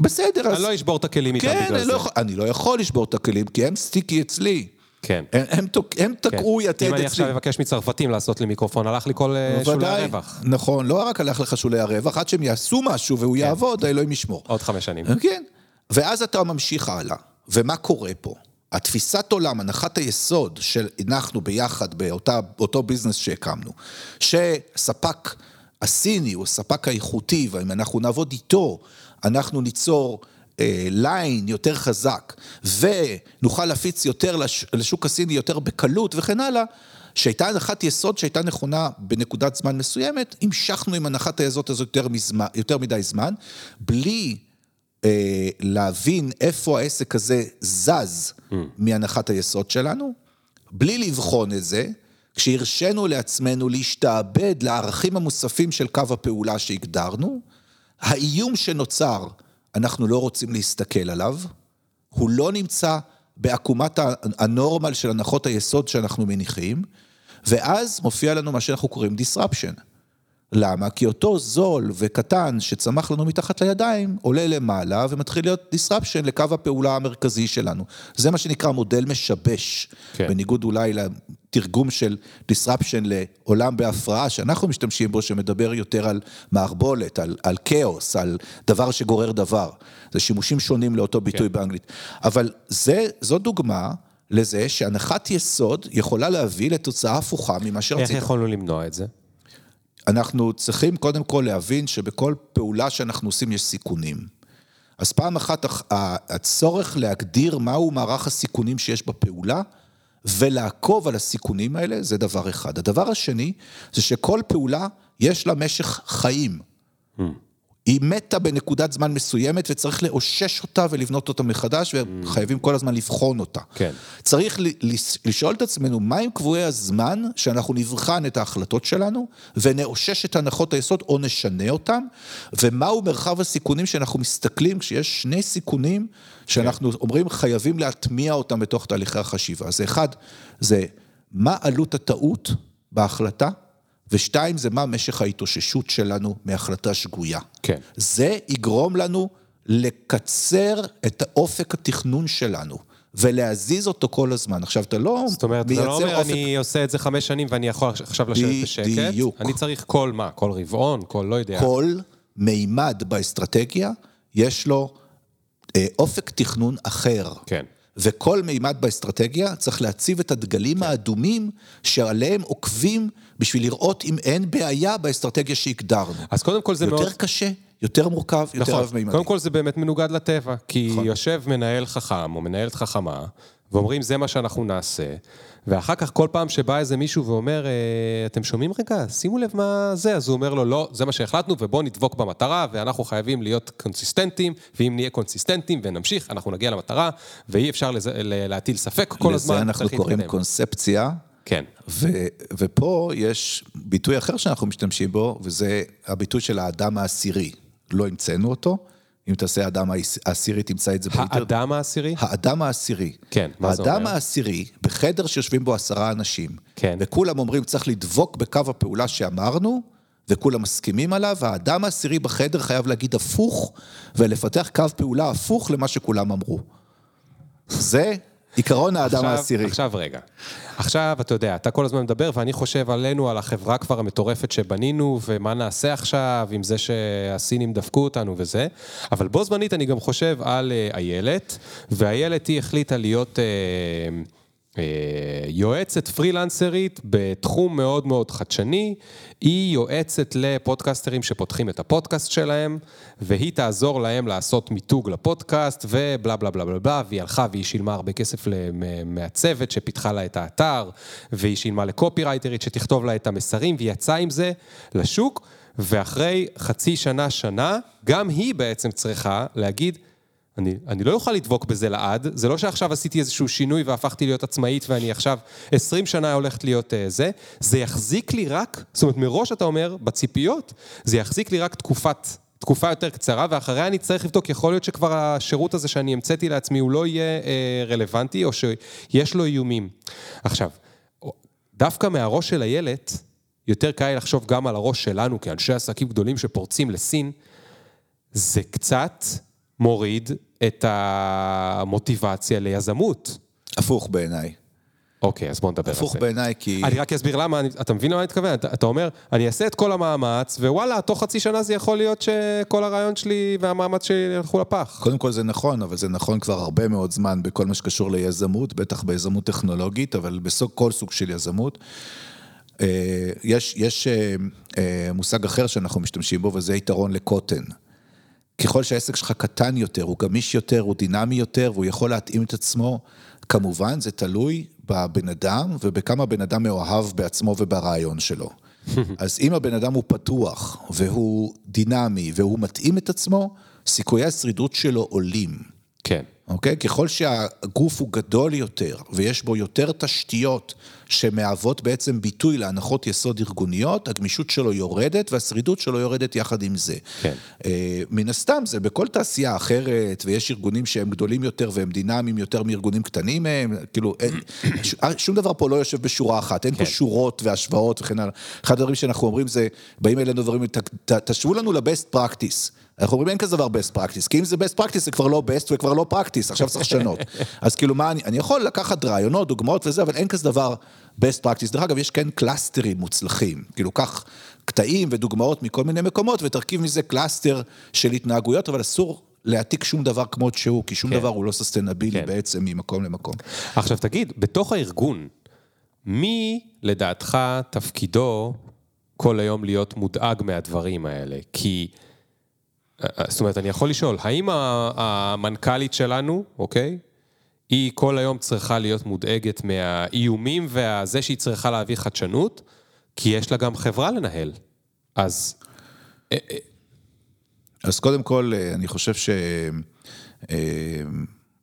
בסדר, אז... אני לא אשבור את הכלים איתם כן, בגלל זה. לא, אני לא יכול לשבור את הכלים, כי הם סטיקי אצלי. כן. הם, הם, הם תקעו כן. יתד אצלי. אם אני עכשיו אבקש מצרפתים לעשות לי מיקרופון, הלך לי כל אה, שולי הרווח. נכון, לא רק הלך לך שולי הרווח, עד שהם יעשו משהו והוא כן. יעבוד, האלוהים ישמור. עוד חמש שנים. כן. ואז אתה ממשיך הלאה. ומה קורה פה? התפיסת עולם, הנחת היסוד שהנחנו ביחד באותו ביזנס שהקמנו, שספק הסיני הוא הספק האיכותי, ואם אנחנו נעבוד איתו, אנחנו ניצור אה, ליין יותר חזק, ונוכל להפיץ יותר לש, לשוק הסיני יותר בקלות וכן הלאה, שהייתה הנחת יסוד שהייתה נכונה בנקודת זמן מסוימת, המשכנו עם הנחת היסוד הזאת יותר, מזמן, יותר מדי זמן, בלי אה, להבין איפה העסק הזה זז mm. מהנחת היסוד שלנו, בלי לבחון את זה, כשהרשינו לעצמנו להשתעבד לערכים המוספים של קו הפעולה שהגדרנו, האיום שנוצר, אנחנו לא רוצים להסתכל עליו, הוא לא נמצא בעקומת הנורמל של הנחות היסוד שאנחנו מניחים, ואז מופיע לנו מה שאנחנו קוראים disruption. למה? כי אותו זול וקטן שצמח לנו מתחת לידיים, עולה למעלה ומתחיל להיות disruption לקו הפעולה המרכזי שלנו. זה מה שנקרא מודל משבש, כן. בניגוד אולי לתרגום של disruption לעולם בהפרעה, שאנחנו משתמשים בו, שמדבר יותר על מערבולת, על, על כאוס, על דבר שגורר דבר. זה שימושים שונים לאותו ביטוי כן. באנגלית. אבל זה, זו דוגמה. לזה שהנחת יסוד יכולה להביא לתוצאה הפוכה ממה שרצית. איך יכולנו למנוע את זה? אנחנו צריכים קודם כל להבין שבכל פעולה שאנחנו עושים יש סיכונים. אז פעם אחת הצורך להגדיר מהו מערך הסיכונים שיש בפעולה ולעקוב על הסיכונים האלה זה דבר אחד. הדבר השני זה שכל פעולה יש לה משך חיים. היא מתה בנקודת זמן מסוימת וצריך לאושש אותה ולבנות אותה מחדש וחייבים כל הזמן לבחון אותה. כן. צריך לשאול את עצמנו מהם קבועי הזמן שאנחנו נבחן את ההחלטות שלנו ונאושש את הנחות היסוד או נשנה אותם ומהו מרחב הסיכונים שאנחנו מסתכלים כשיש שני סיכונים שאנחנו כן. אומרים חייבים להטמיע אותם בתוך תהליכי החשיבה. אז אחד, זה מה עלות הטעות בהחלטה ושתיים, זה מה משך ההתאוששות שלנו מהחלטה שגויה. כן. זה יגרום לנו לקצר את אופק התכנון שלנו. ולהזיז אותו כל הזמן. עכשיו, אתה לא מייצר אופק... זאת אומרת, אתה לא אומר, אופק... אני עושה את זה חמש שנים ואני יכול עכשיו לשבת בשקט. בדיוק. אני צריך כל מה? כל רבעון? כל לא יודע. כל מימד באסטרטגיה, יש לו אה, אופק תכנון אחר. כן. וכל מימד באסטרטגיה צריך להציב את הדגלים האדומים שעליהם עוקבים בשביל לראות אם אין בעיה באסטרטגיה שהגדרנו. אז קודם כל זה יותר מאוד... יותר קשה, יותר מורכב, יותר נכון. רב-מימדי. קודם כל זה באמת מנוגד לטבע, כי נכון. יושב מנהל חכם או מנהלת חכמה, ואומרים זה מה שאנחנו נעשה, ואחר כך כל פעם שבא איזה מישהו ואומר, אה, אתם שומעים רגע, שימו לב מה זה, אז הוא אומר לו, לא, זה מה שהחלטנו, ובואו נדבוק במטרה, ואנחנו חייבים להיות קונסיסטנטים, ואם נהיה קונסיסטנטים ונמשיך, אנחנו נגיע למטרה, ואי אפשר לזה, להטיל ספק כל הזמן. לזה אנחנו קוראים קונספציה. כן. ו- ופה יש ביטוי אחר שאנחנו משתמשים בו, וזה הביטוי של האדם העשירי. לא המצאנו אותו, אם תעשה האדם העשירי, תמצא את זה באינטרנט. האדם העשירי? האדם העשירי. כן, מה זה האדם אומר? העשירי, בחדר שיושבים בו עשרה אנשים, כן. וכולם אומרים, צריך לדבוק בקו הפעולה שאמרנו, וכולם מסכימים עליו, האדם העשירי בחדר חייב להגיד הפוך, ולפתח קו פעולה הפוך למה שכולם אמרו. זה עיקרון האדם עכשיו- העשירי. עכשיו רגע. עכשיו, אתה יודע, אתה כל הזמן מדבר, ואני חושב עלינו, על החברה כבר המטורפת שבנינו, ומה נעשה עכשיו עם זה שהסינים דפקו אותנו וזה, אבל בו זמנית אני גם חושב על אה, איילת, ואיילת היא החליטה להיות... אה, אה, יועצת פרילנסרית בתחום מאוד מאוד חדשני, היא יועצת לפודקסטרים שפותחים את הפודקאסט שלהם, והיא תעזור להם לעשות מיתוג לפודקאסט ובלה בלה בלה בלה בלה, והיא הלכה והיא שילמה הרבה כסף למעצבת שפיתחה לה את האתר, והיא שילמה לקופירייטרית שתכתוב לה את המסרים, והיא יצאה עם זה לשוק, ואחרי חצי שנה, שנה, גם היא בעצם צריכה להגיד, אני, אני לא אוכל לדבוק בזה לעד, זה לא שעכשיו עשיתי איזשהו שינוי והפכתי להיות עצמאית ואני עכשיו 20 שנה הולכת להיות uh, זה, זה יחזיק לי רק, זאת אומרת מראש אתה אומר, בציפיות, זה יחזיק לי רק תקופת, תקופה יותר קצרה ואחריה אני צריך לבדוק, יכול להיות שכבר השירות הזה שאני המצאתי לעצמי הוא לא יהיה uh, רלוונטי או שיש לו איומים. עכשיו, דווקא מהראש של איילת, יותר קל לחשוב גם על הראש שלנו כאנשי עסקים גדולים שפורצים לסין, זה קצת מוריד את המוטיבציה ליזמות. הפוך בעיניי. אוקיי, אז בוא נדבר על זה. הפוך בעיניי, כי... אני רק אסביר למה, אני, אתה מבין למה אני מתכוון? אתה, אתה אומר, אני אעשה את כל המאמץ, ווואלה, תוך חצי שנה זה יכול להיות שכל הרעיון שלי והמאמץ שלי ילכו לפח. קודם כל זה נכון, אבל זה נכון כבר הרבה מאוד זמן בכל מה שקשור ליזמות, בטח ביזמות טכנולוגית, אבל בכל סוג של יזמות. אה, יש, יש אה, אה, מושג אחר שאנחנו משתמשים בו, וזה יתרון לקוטן. ככל שהעסק שלך קטן יותר, הוא גמיש יותר, הוא דינמי יותר, והוא יכול להתאים את עצמו, כמובן, זה תלוי בבן אדם ובכמה בן אדם מאוהב בעצמו וברעיון שלו. אז אם הבן אדם הוא פתוח, והוא דינמי, והוא מתאים את עצמו, סיכויי השרידות שלו עולים. כן. אוקיי? ככל שהגוף הוא גדול יותר, ויש בו יותר תשתיות שמהוות בעצם ביטוי להנחות יסוד ארגוניות, הגמישות שלו יורדת והשרידות שלו יורדת יחד עם זה. כן. אה, מן הסתם, זה בכל תעשייה אחרת, ויש ארגונים שהם גדולים יותר והם דינמיים יותר מארגונים קטנים מהם, כאילו, אין, ש- שום דבר פה לא יושב בשורה אחת, אין פה כן. שורות והשוואות וכן הלאה. אחד הדברים שאנחנו אומרים זה, באים אלינו דברים, "ת- ת- תשוו לנו ל-best practice. אנחנו אומרים אין כזה דבר best practice, כי אם זה best practice זה כבר לא best וכבר לא practice, עכשיו צריך לשנות. אז כאילו מה, אני, אני יכול לקחת רעיונות, דוגמאות וזה, אבל אין כזה דבר best practice. דרך אגב, יש כן clusterים מוצלחים, כאילו קח קטעים ודוגמאות מכל מיני מקומות ותרכיב מזה cluster של התנהגויות, אבל אסור להעתיק שום דבר כמות שהוא, כי שום כן. דבר הוא לא sustainable כן. בעצם ממקום למקום. עכשיו תגיד, בתוך הארגון, מי לדעתך תפקידו כל היום להיות מודאג מהדברים האלה? כי, זאת אומרת, אני יכול לשאול, האם המנכ"לית שלנו, אוקיי, היא כל היום צריכה להיות מודאגת מהאיומים והזה שהיא צריכה להביא חדשנות? כי יש לה גם חברה לנהל. אז אז קודם כל, אה, אני חושב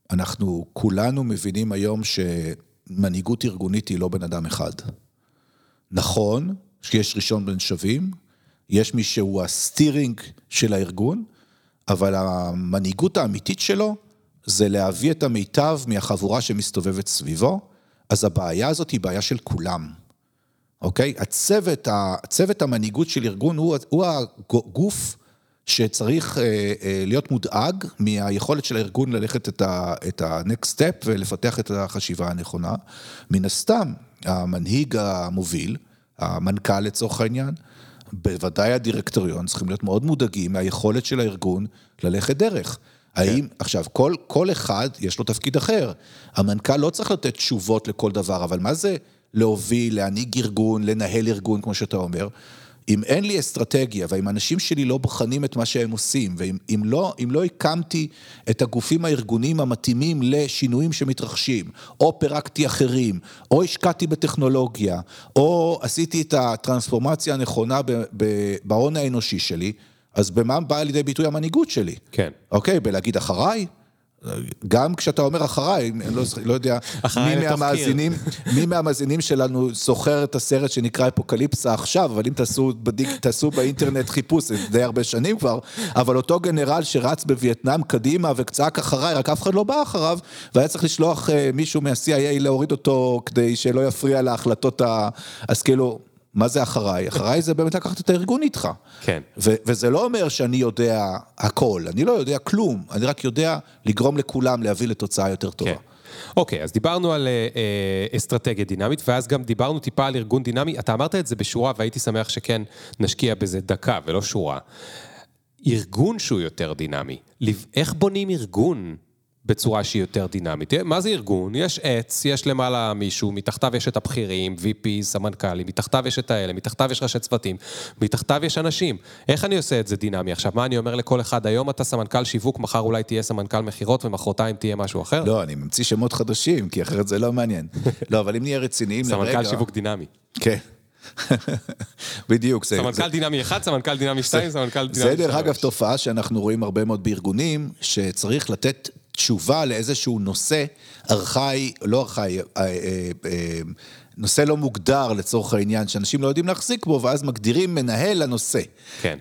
שאנחנו כולנו מבינים היום שמנהיגות ארגונית היא לא בן אדם אחד. נכון שיש ראשון בין שווים, יש מי שהוא הסטירינג של הארגון, אבל המנהיגות האמיתית שלו זה להביא את המיטב מהחבורה שמסתובבת סביבו, אז הבעיה הזאת היא בעיה של כולם. אוקיי? הצוות, הצוות המנהיגות של ארגון הוא, הוא הגוף שצריך אה, אה, להיות מודאג מהיכולת של הארגון ללכת את ה- את ה-next step ולפתח את החשיבה הנכונה. מן הסתם, המנהיג המוביל, המנכ"ל לצורך העניין, בוודאי הדירקטוריון צריכים להיות מאוד מודאגים מהיכולת של הארגון ללכת דרך. האם, עכשיו, כל, כל אחד יש לו תפקיד אחר. המנכ"ל לא צריך לתת תשובות לכל דבר, אבל מה זה להוביל, להנהיג ארגון, לנהל ארגון, כמו שאתה אומר? אם אין לי אסטרטגיה, והאם האנשים שלי לא בוחנים את מה שהם עושים, ואם אם לא, לא הקמתי את הגופים הארגוניים המתאימים לשינויים שמתרחשים, או פירקתי אחרים, או השקעתי בטכנולוגיה, או עשיתי את הטרנספורמציה הנכונה בהון האנושי שלי, אז במה באה לידי ביטוי המנהיגות שלי? כן. אוקיי, בלהגיד אחריי? גם כשאתה אומר אחריי, אני לא, לא יודע מי. מהמאזינים, מי מהמאזינים שלנו זוכר את הסרט שנקרא אפוקליפסה עכשיו, אבל אם תעשו, בדיק, תעשו באינטרנט חיפוש, זה די הרבה שנים כבר, אבל אותו גנרל שרץ בווייטנאם קדימה וצעק אחריי, רק אף אחד לא בא אחריו, והיה צריך לשלוח אה, מישהו מה-CIA להוריד אותו כדי שלא יפריע להחלטות ה... אז כאילו... מה זה אחריי? אחריי זה באמת לקחת את הארגון איתך. כן. ו- וזה לא אומר שאני יודע הכל, אני לא יודע כלום, אני רק יודע לגרום לכולם להביא לתוצאה יותר טובה. כן. אוקיי, אז דיברנו על אה, אה, אסטרטגיה דינמית, ואז גם דיברנו טיפה על ארגון דינמי. אתה אמרת את זה בשורה, והייתי שמח שכן נשקיע בזה דקה ולא שורה. ארגון שהוא יותר דינמי. איך בונים ארגון בצורה שהיא יותר דינמית? מה זה ארגון? יש עץ, יש למעלה מישהו, מתחתיו יש את הבכירים, VP, סמנכ"לים, מתחתיו יש את האלה, מתחתיו יש ראשי צוותים, מתחתיו יש אנשים. איך אני עושה את זה דינמי? עכשיו, מה אני אומר לכל אחד? היום אתה סמנכ"ל שיווק, מחר אולי תהיה סמנכ"ל מכירות, ומחרתיים תהיה משהו אחר? לא, אני ממציא שמות חדשים, כי אחרת זה לא מעניין. לא, אבל אם נהיה רציניים לרגע... סמנכ"ל שיווק דינמי. כן. בדיוק, זה... סמנכ"ל זה- דינמי 1, סמנכ"ל דינמי 2, סמנכ"ל דינמי 3. זה דרך אגב תופעה שאנחנו רואים הרבה מאוד בארגונים, שצריך לתת תשובה לאיזשהו נושא ארכאי, לא ארכאי, אה, אה, אה, נושא לא מוגדר לצורך העניין, שאנשים לא יודעים להחזיק בו, ואז מגדירים מנהל לנושא. כן.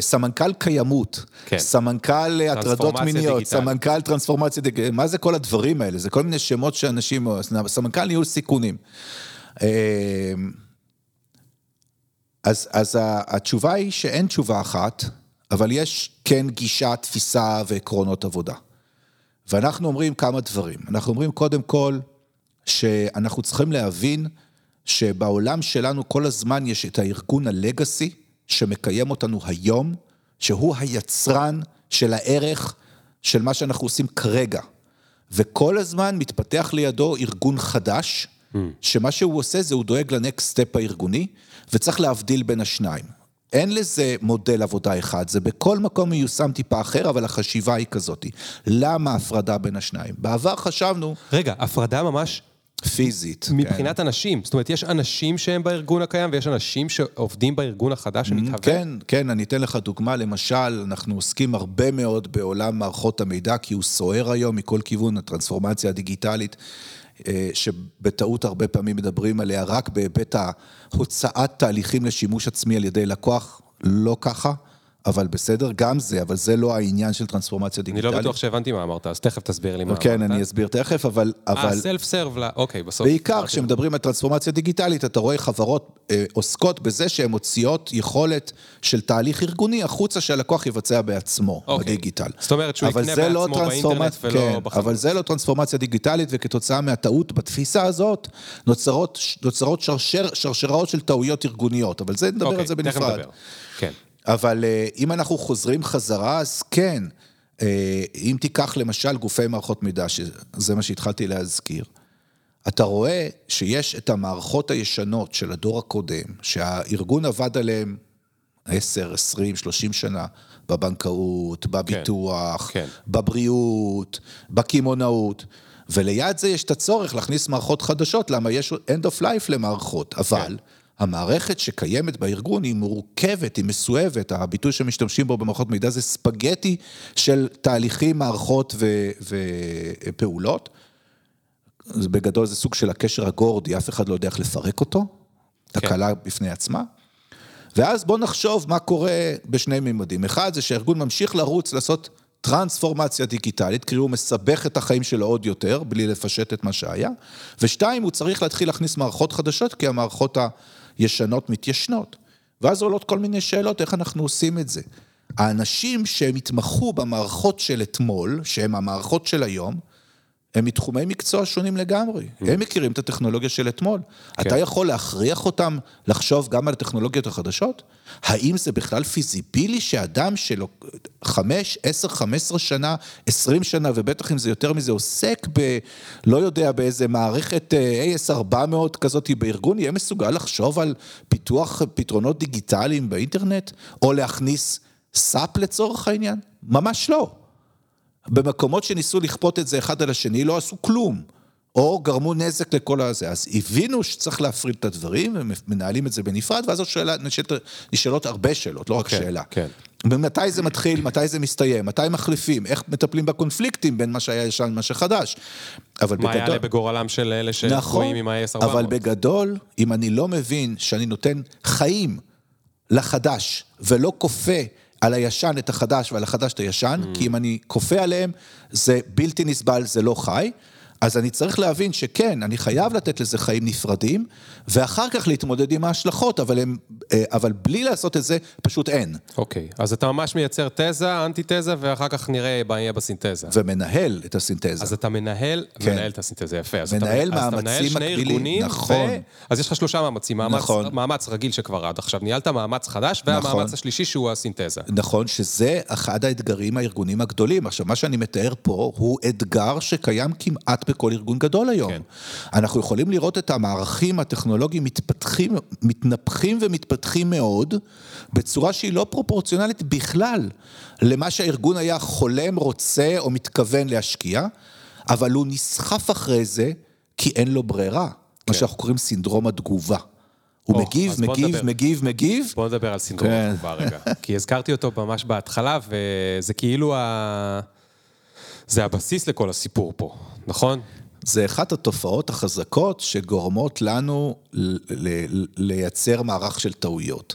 סמנכ"ל קיימות, כן. סמנכ"ל הטרדות מיניות, דיגיטלית. סמנכ"ל טרנספורמציה דיגיטלית, מה זה כל הדברים האלה? זה כל מיני שמות שאנשים, סמנכ"ל ניהול סיכונים. אז, אז התשובה היא שאין תשובה אחת, אבל יש כן גישה, תפיסה ועקרונות עבודה. ואנחנו אומרים כמה דברים. אנחנו אומרים קודם כל, שאנחנו צריכים להבין שבעולם שלנו כל הזמן יש את הארגון הלגאסי, שמקיים אותנו היום, שהוא היצרן של הערך של מה שאנחנו עושים כרגע. וכל הזמן מתפתח לידו ארגון חדש, שמה שהוא עושה זה הוא דואג לנקסט סטפ הארגוני, וצריך להבדיל בין השניים. אין לזה מודל עבודה אחד, זה בכל מקום מיושם טיפה אחר, אבל החשיבה היא כזאת. למה ההפרדה בין השניים? בעבר חשבנו רגע, הפרדה ממש פיזית. כן. מבחינת אנשים. זאת אומרת, יש אנשים שהם בארגון הקיים, ויש אנשים שעובדים בארגון החדש שמתהווה. כן, כן, אני אתן לך דוגמה, למשל, אנחנו עוסקים הרבה מאוד בעולם מערכות המידע, כי הוא סוער היום מכל כיוון, הטרנספורמציה הדיגיטלית, שבטעות הרבה פעמים מדברים עליה רק בהיבט ההוצאת תהליכים לשימוש עצמי על ידי לקוח, לא ככה. אבל בסדר, גם זה, אבל זה לא העניין של טרנספורמציה אני דיגיטלית. לא בטוח שהבנתי מה אמרת, אז תכף תסביר לי מה אמרת. כן, אני אסביר תכף, אבל... אה, אבל... סלף סרב, אוקיי, בסוף. בעיקר. כשמדברים על טרנספורמציה דיגיטלית, אתה רואה חברות אה, עוסקות בזה שהן מוציאות יכולת של תהליך ארגוני החוצה שהלקוח יבצע בעצמו, אוקיי. בדיגיטל. זאת אומרת שהוא יקנה לא בעצמו באינטרנט ולא כן, בחנות. אבל זה לא טרנספורמציה דיגיטלית, וכתוצאה מהטעות בתפיסה הזאת, נוצרות, נוצרות שרשר, שרשראות של טעויות ארגוניות, אבל זה נדבר אוקיי, על זה בנפרד. כן. אבל אה, אם אנחנו חוזרים חזרה, אז כן. אה, אם תיקח למשל גופי מערכות מידע, שזה מה שהתחלתי להזכיר, אתה רואה שיש את המערכות הישנות של הדור הקודם, שהארגון עבד עליהן 10, 20, 30 שנה, בבנקאות, בביטוח, כן. בבריאות, בקמעונאות, וליד זה יש את הצורך להכניס מערכות חדשות, למה יש end of life למערכות, אבל... המערכת שקיימת בארגון היא מורכבת, היא מסואבת, הביטוי שמשתמשים בו במערכות מידע זה ספגטי של תהליכים, מערכות ו- ופעולות. בגדול זה סוג של הקשר הגורדי, אף אחד לא יודע איך לפרק אותו, תקלה בפני עצמה. ואז בוא נחשוב מה קורה בשני מימדים. אחד זה שהארגון ממשיך לרוץ, לעשות טרנספורמציה דיגיטלית, קרי הוא מסבך את החיים שלו עוד יותר, בלי לפשט את מה שהיה. ושתיים, הוא צריך להתחיל להכניס מערכות חדשות, כי המערכות הישנות מתיישנות. ואז עולות כל מיני שאלות, איך אנחנו עושים את זה. האנשים שהם התמחו במערכות של אתמול, שהם המערכות של היום, הם מתחומי מקצוע שונים לגמרי. הם מכירים את הטכנולוגיה של אתמול. אתה יכול להכריח אותם לחשוב גם על הטכנולוגיות החדשות? האם זה בכלל feasible שאדם שלו חמש, עשר, חמש עשרה שנה, עשרים שנה, ובטח אם זה יותר מזה, עוסק ב... לא יודע, באיזה מערכת אה, AS400 כזאת בארגון, יהיה מסוגל לחשוב על פיתוח פתרונות דיגיטליים באינטרנט? או להכניס SAP לצורך העניין? ממש לא. במקומות שניסו לכפות את זה אחד על השני, לא עשו כלום. או גרמו נזק לכל הזה. אז הבינו שצריך להפריד את הדברים, ומנהלים את זה בנפרד, ואז נשאלות, נשאלות הרבה שאלות, לא רק כן, שאלה. כן. ומתי זה מתחיל, מתי זה מסתיים, מתי מחליפים, איך מטפלים בקונפליקטים בין מה שהיה ישן למה שחדש. אבל מה בגדול... יעלה בגורלם של אלה נכון, שתקועים עם ה-AS400? אבל בגדול, אם אני לא מבין שאני נותן חיים לחדש, ולא כופה על הישן את החדש ועל החדש את הישן, Mm. כי אם אני כופה עליהם, זה בלתי נסבל, זה לא חי. אז אני צריך להבין שכן, אני חייב לתת לזה חיים נפרדים, ואחר כך להתמודד עם ההשלכות, אבל, הם, אה, אבל בלי לעשות את זה, פשוט אין. אוקיי, אז אתה ממש מייצר תזה, אנטי-תזה, ואחר כך נראה מה יהיה בסינתזה. ומנהל את הסינתזה. אז אתה מנהל, כן. מנהל את הסינתזה, יפה. אז מנהל אתה, אז אתה מאמצים מנהל שני מקבילים, ארגונים, נכון. ו... אז יש לך שלושה מאמצים, מאמץ, נכון. מאמץ רגיל שכבר עד עכשיו ניהלת, מאמץ חדש, והמאמץ נכון. השלישי שהוא הסינתזה. נכון שזה אחד האתגרים הארגונים הגדולים. עכשיו, מה שאני מתאר פה הוא אתגר שקיים כמעט בכל ארגון גדול היום. כן. אנחנו יכולים לראות את המערכים הטכנולוגיים מתפתחים, מתנפחים ומתפתחים מאוד, בצורה שהיא לא פרופורציונלית בכלל למה שהארגון היה חולם, רוצה או מתכוון להשקיע, אבל הוא נסחף אחרי זה כי אין לו ברירה. מה שאנחנו קוראים סינדרום התגובה. הוא או, מגיב, בוא מגיב, נדבר. מגיב, מגיב, בואו נדבר על סינדרום כן. התגובה רגע. כי הזכרתי אותו ממש בהתחלה, וזה כאילו ה... זה הבסיס לכל הסיפור פה, נכון? זה אחת התופעות החזקות שגורמות לנו לייצר מערך של טעויות.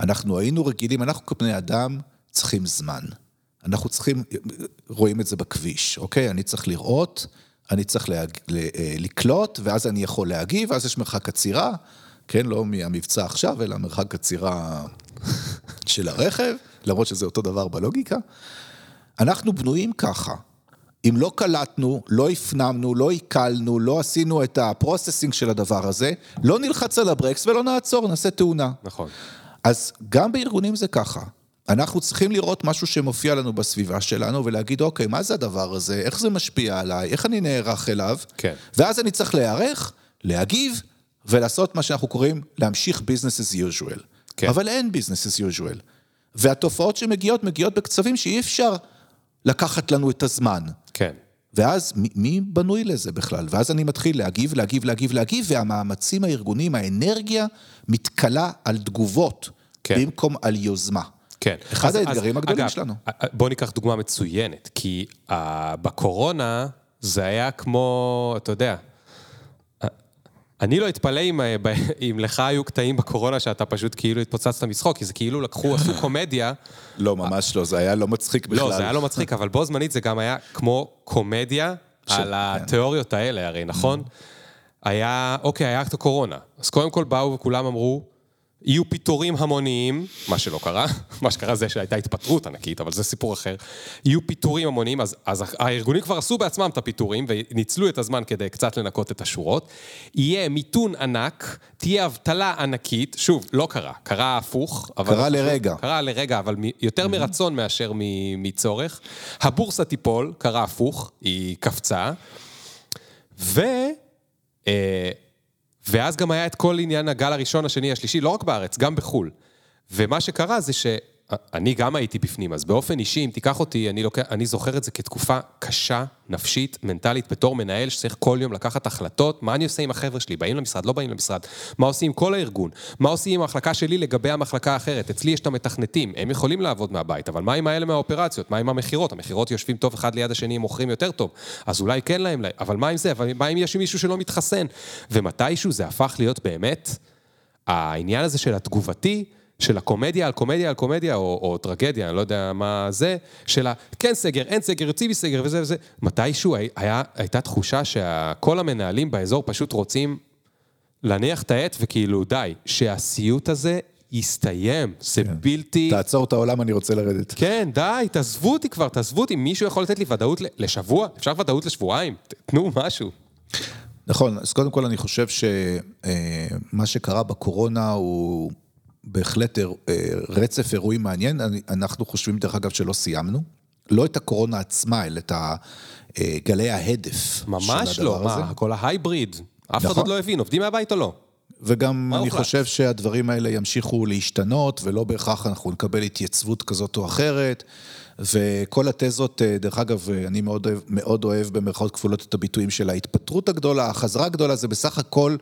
אנחנו היינו רגילים, אנחנו כבני אדם צריכים זמן. אנחנו צריכים, רואים את זה בכביש, אוקיי? אני צריך לראות, אני צריך להג... אה, לקלוט, ואז אני יכול להגיב, ואז יש מרחק עצירה, כן? לא מהמבצע עכשיו, אלא מרחק עצירה של הרכב, למרות שזה אותו דבר בלוגיקה. אנחנו בנויים ככה. אם לא קלטנו, לא הפנמנו, לא עיכלנו, לא עשינו את ה processing של הדבר הזה, לא נלחץ על הברקס ולא נעצור, נעשה תאונה. נכון. אז גם בארגונים זה ככה. אנחנו צריכים לראות משהו שמופיע לנו בסביבה שלנו ולהגיד, אוקיי, מה זה הדבר הזה? איך זה משפיע עליי? איך אני נערך אליו? כן. ואז אני צריך להיערך, להגיב ולעשות מה שאנחנו קוראים להמשיך business as usual. כן. אבל אין business as usual. והתופעות שמגיעות, מגיעות בקצבים שאי אפשר לקחת לנו את הזמן. כן. ואז מי, מי בנוי לזה בכלל? ואז אני מתחיל להגיב, להגיב, להגיב, להגיב, והמאמצים הארגוניים, האנרגיה, מתכלה על תגובות, כן. במקום על יוזמה. כן. אחד אז- האתגרים אז, הגדולים אגב, שלנו. בוא ניקח דוגמה מצוינת, כי uh, בקורונה זה היה כמו, אתה יודע, אה, אני לא אתפלא אם, אה, אם לך היו קטעים בקורונה שאתה פשוט כאילו התפוצצת מצחוק, כי זה כאילו לקחו, עשו קומדיה. לא, ממש לא, זה היה לא מצחיק בכלל. לא, זה היה לא מצחיק, אבל בו זמנית זה גם היה כמו קומדיה על כן. התיאוריות האלה, הרי, נכון? היה, אוקיי, היה את הקורונה. אז קודם כל באו וכולם אמרו, יהיו פיטורים המוניים, מה שלא קרה, מה שקרה זה שהייתה התפטרות ענקית, אבל זה סיפור אחר. יהיו פיטורים המוניים, אז, אז הארגונים כבר עשו בעצמם את הפיטורים וניצלו את הזמן כדי קצת לנקות את השורות. יהיה מיתון ענק, תהיה אבטלה ענקית, שוב, לא קרה, קרה הפוך. אבל קרה חשוב. לרגע. קרה לרגע, אבל יותר מרצון מאשר מצורך. הבורסה תיפול, קרה הפוך, היא קפצה. ו... אה, ואז גם היה את כל עניין הגל הראשון, השני, השלישי, לא רק בארץ, גם בחו"ל. ומה שקרה זה שאני גם הייתי בפנים, אז באופן אישי, אם תיקח אותי, אני, לוקח, אני זוכר את זה כתקופה קשה, נפשית, מנטלית, בתור מנהל שצריך כל יום לקחת החלטות, מה אני עושה עם החבר'ה שלי, באים למשרד, לא באים למשרד, מה עושים עם כל הארגון, מה עושים עם המחלקה שלי לגבי המחלקה האחרת, אצלי יש את המתכנתים, הם יכולים לעבוד מהבית, אבל מה עם האלה מהאופרציות, מה עם המכירות, המכירות יושבים טוב אחד ליד השני, הם מוכרים יותר טוב, אז אולי כן להם, אבל מה עם זה, אבל מה אם יש מישהו שלא מתחסן, ומתישהו זה הפך להיות באמת, העניין הזה של התגובתי, של הקומדיה על קומדיה על קומדיה, או, או טרגדיה, אני לא יודע מה זה, של ה... כן סגר, אין סגר, יוצאים מסגר וזה וזה. מתישהו היה, הייתה תחושה שכל המנהלים באזור פשוט רוצים להניח את העט וכאילו די, שהסיוט הזה יסתיים, זה בלתי... תעצור את העולם, אני רוצה לרדת. כן, די, תעזבו אותי כבר, תעזבו אותי. מישהו יכול לתת לי ודאות לשבוע? אפשר ודאות לשבועיים? תנו משהו. נכון, אז קודם כל אני חושב שמה שקרה בקורונה הוא בהחלט אה, רצף אירועים מעניין. אנחנו חושבים, דרך אגב, שלא סיימנו. לא את הקורונה עצמה, אלא את גלי ההדף ממש של לא, הדבר הזה. מה, כל ההייבריד. אף אחד נכון. עוד לא הבין, עובדים מהבית או לא? וגם אני הוחלט? חושב שהדברים האלה ימשיכו להשתנות, ולא בהכרח אנחנו נקבל התייצבות כזאת או אחרת. וכל התזות, אה, דרך אגב, אה, אני מאוד אוהב, מאוד אוהב במרכאות כפולות את הביטויים של ההתפטרות הגדולה, החזרה הגדולה, זה בסך הכל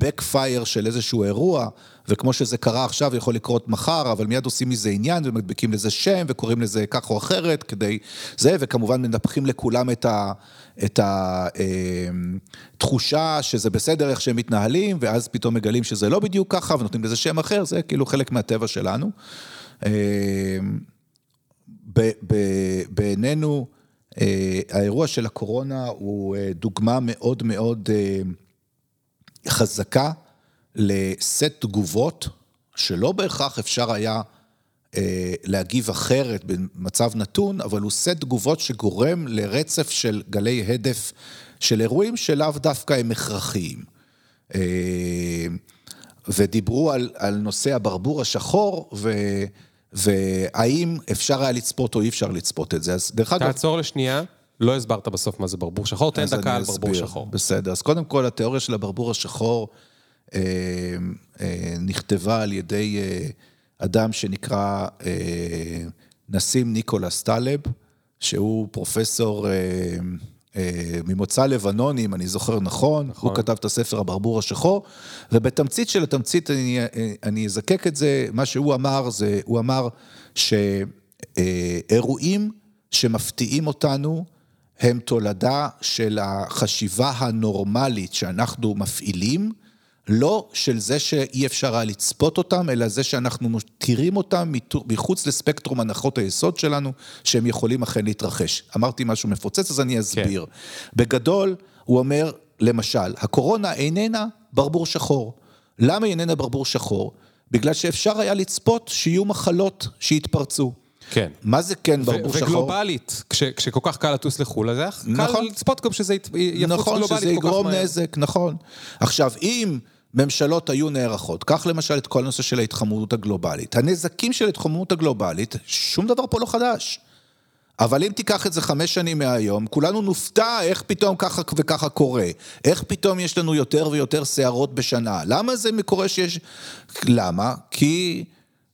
backfire של איזשהו אירוע, וכמו שזה קרה עכשיו, יכול לקרות מחר, אבל מיד עושים מזה עניין ומדביקים לזה שם וקוראים לזה כך או אחרת, כדי זה, וכמובן מנפחים לכולם את ה... את התחושה שזה בסדר איך שהם מתנהלים, ואז פתאום מגלים שזה לא בדיוק ככה, ונותנים לזה שם אחר, זה כאילו חלק מהטבע שלנו. בעינינו, אה, האירוע של הקורונה הוא אה, דוגמה מאוד מאוד אה, חזקה לסט תגובות, שלא בהכרח אפשר היה להגיב אחרת במצב נתון, אבל הוא סט תגובות שגורם לרצף של גלי הדף של אירועים שלאו דווקא הם הכרחיים. ודיברו על, על נושא הברבור השחור, ו... והאם אפשר היה לצפות או אי אפשר לצפות את זה. אז דרך אגב... תעצור לשנייה. לא הסברת בסוף מה זה ברבור שחור, תן דקה על ברבור שחור. בסדר, אז קודם כל התיאוריה של הברבור השחור אה, אה, נכתבה על ידי אה, אדם שנקרא אה, נסים ניקולס טלב, שהוא פרופסור... אה, ממוצא לבנוני, אם אני זוכר נכון, נכון, הוא כתב את הספר הברבור השחור, ובתמצית של התמצית אני, אה, אני אזקק את זה, מה שהוא אמר זה, הוא אמר שאירועים שמפתיעים אותנו הם תולדה של החשיבה הנורמלית שאנחנו מפעילים, לא של זה שאי אפשר היה לצפות אותם, אלא זה שאנחנו מתירים אותם מחוץ לספקטרום הנחות היסוד שלנו, שהם יכולים אכן להתרחש. אמרתי משהו מפוצץ, אז אני אסביר. כן. בגדול, הוא אומר, למשל, הקורונה איננה ברבור שחור. למה היא איננה ברבור שחור? בגלל שאפשר היה לצפות שיהיו מחלות שיתפרצו. כן. מה זה כן ברבור שחור? וגלובלית, כש, כשכל כך קל לטוס לחו"ל, אז היה נכון. קל לצפות גם שזה יפוץ נכון, גלובלית כל כך מהר. נכון, שזה יגרום נזק, נכון. עכשיו, אם... ממשלות היו נערכות. קח למשל את כל הנושא של ההתחממות הגלובלית. הנזקים של ההתחממות הגלובלית, שום דבר פה לא חדש. אבל אם תיקח את זה חמש שנים מהיום, כולנו נופתע איך פתאום ככה וככה קורה. איך פתאום יש לנו יותר ויותר שערות בשנה. למה זה קורה שיש... למה? כי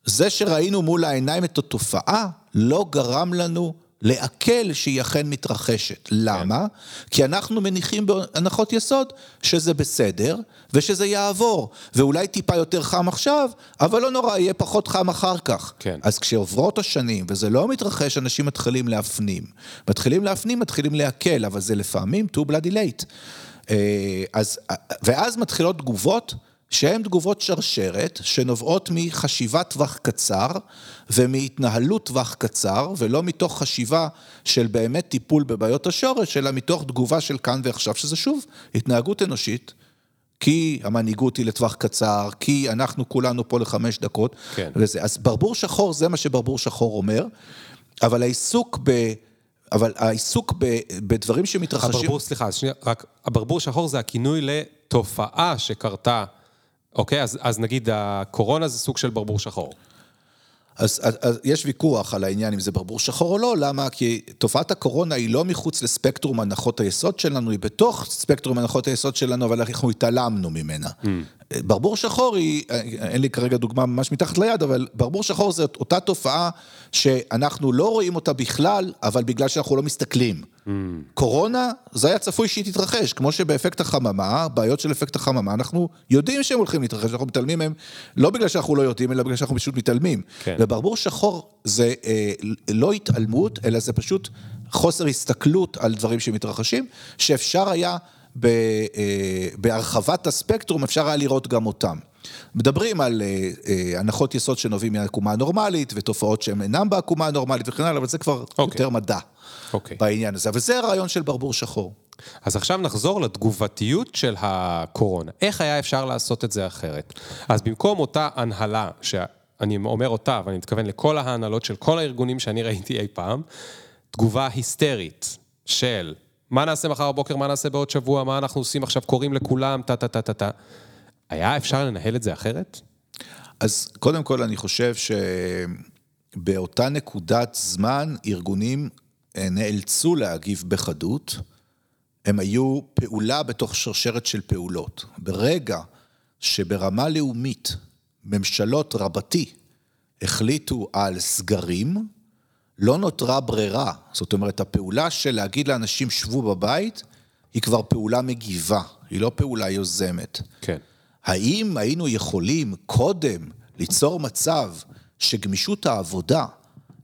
זה שראינו מול העיניים את התופעה, לא גרם לנו לעכל שהיא אכן מתרחשת. למה? כי אנחנו מניחים בהנחות יסוד שזה בסדר ושזה יעבור, ואולי טיפה יותר חם עכשיו, אבל לא נורא, יהיה פחות חם אחר כך. כן. אז כשעוברות השנים וזה לא מתרחש, אנשים מתחילים להפנים. מתחילים להפנים, מתחילים לעכל, אבל זה לפעמים too bloody late. אה, אז, ואז מתחילות תגובות. שהן תגובות שרשרת שנובעות מחשיבת טווח קצר ומהתנהלות טווח קצר, ולא מתוך חשיבה של באמת טיפול בבעיות השורש, אלא מתוך תגובה של כאן ועכשיו, שזה שוב התנהגות אנושית. כי המנהיגות היא לטווח קצר, כי אנחנו כולנו פה לחמש דקות, כן. וזה. אז ברבור שחור, זה מה שברבור שחור אומר, אבל העיסוק ב... אבל העיסוק ב, בדברים שמתרחשים... הברבור, סליחה, שנייה, רק הברבור שחור זה הכינוי לתופעה שקרתה אוקיי, אז, אז נגיד הקורונה זה סוג של ברבור שחור. אז, אז, אז יש ויכוח על העניין אם זה ברבור שחור או לא, למה? כי תופעת הקורונה היא לא מחוץ לספקטרום הנחות היסוד שלנו, היא בתוך ספקטרום הנחות היסוד שלנו, אבל אנחנו התעלמנו ממנה. Mm. ברבור שחור היא, אין לי כרגע דוגמה ממש מתחת ליד, אבל ברבור שחור זה אותה תופעה שאנחנו לא רואים אותה בכלל, אבל בגלל שאנחנו לא מסתכלים. Mm. קורונה, זה היה צפוי שהיא תתרחש, כמו שבאפקט החממה, בעיות של אפקט החממה, אנחנו יודעים שהם הולכים להתרחש, אנחנו מתעלמים מהם, לא בגלל שאנחנו לא יודעים, אלא בגלל שאנחנו פשוט מתעלמים. כן. וברבור שחור זה אה, לא התעלמות, אלא זה פשוט חוסר הסתכלות על דברים שמתרחשים, שאפשר היה... אה, בהרחבת הספקטרום אפשר היה לראות גם אותם. מדברים על אה, אה, הנחות יסוד שנובעים מהעקומה הנורמלית ותופעות שהן אינן בעקומה הנורמלית וכן הלאה, אבל זה כבר okay. אוקיי. יותר מדע okay. אוקיי. בעניין הזה. אבל זה הרעיון של ברבור שחור. אז עכשיו נחזור לתגובתיות של הקורונה. איך היה אפשר לעשות את זה אחרת? אז במקום אותה הנהלה, שאני אומר אותה, ואני מתכוון לכל ההנהלות של כל הארגונים שאני ראיתי אי פעם, תגובה היסטרית של מה נעשה מחר בבוקר, מה נעשה בעוד שבוע, מה אנחנו עושים עכשיו, קוראים לכולם, טה-טה-טה-טה. היה אפשר לנהל את זה אחרת? אז קודם כל, אני חושב שבאותה נקודת זמן, ארגונים אה, נאלצו להגיב בחדות. הם היו פעולה בתוך שרשרת של פעולות. ברגע שברמה לאומית, ממשלות רבתי החליטו על סגרים, לא נותרה ברירה. זאת אומרת, הפעולה של להגיד לאנשים שבו בבית, היא כבר פעולה מגיבה, היא לא פעולה יוזמת. כן. האם היינו יכולים קודם ליצור מצב שגמישות העבודה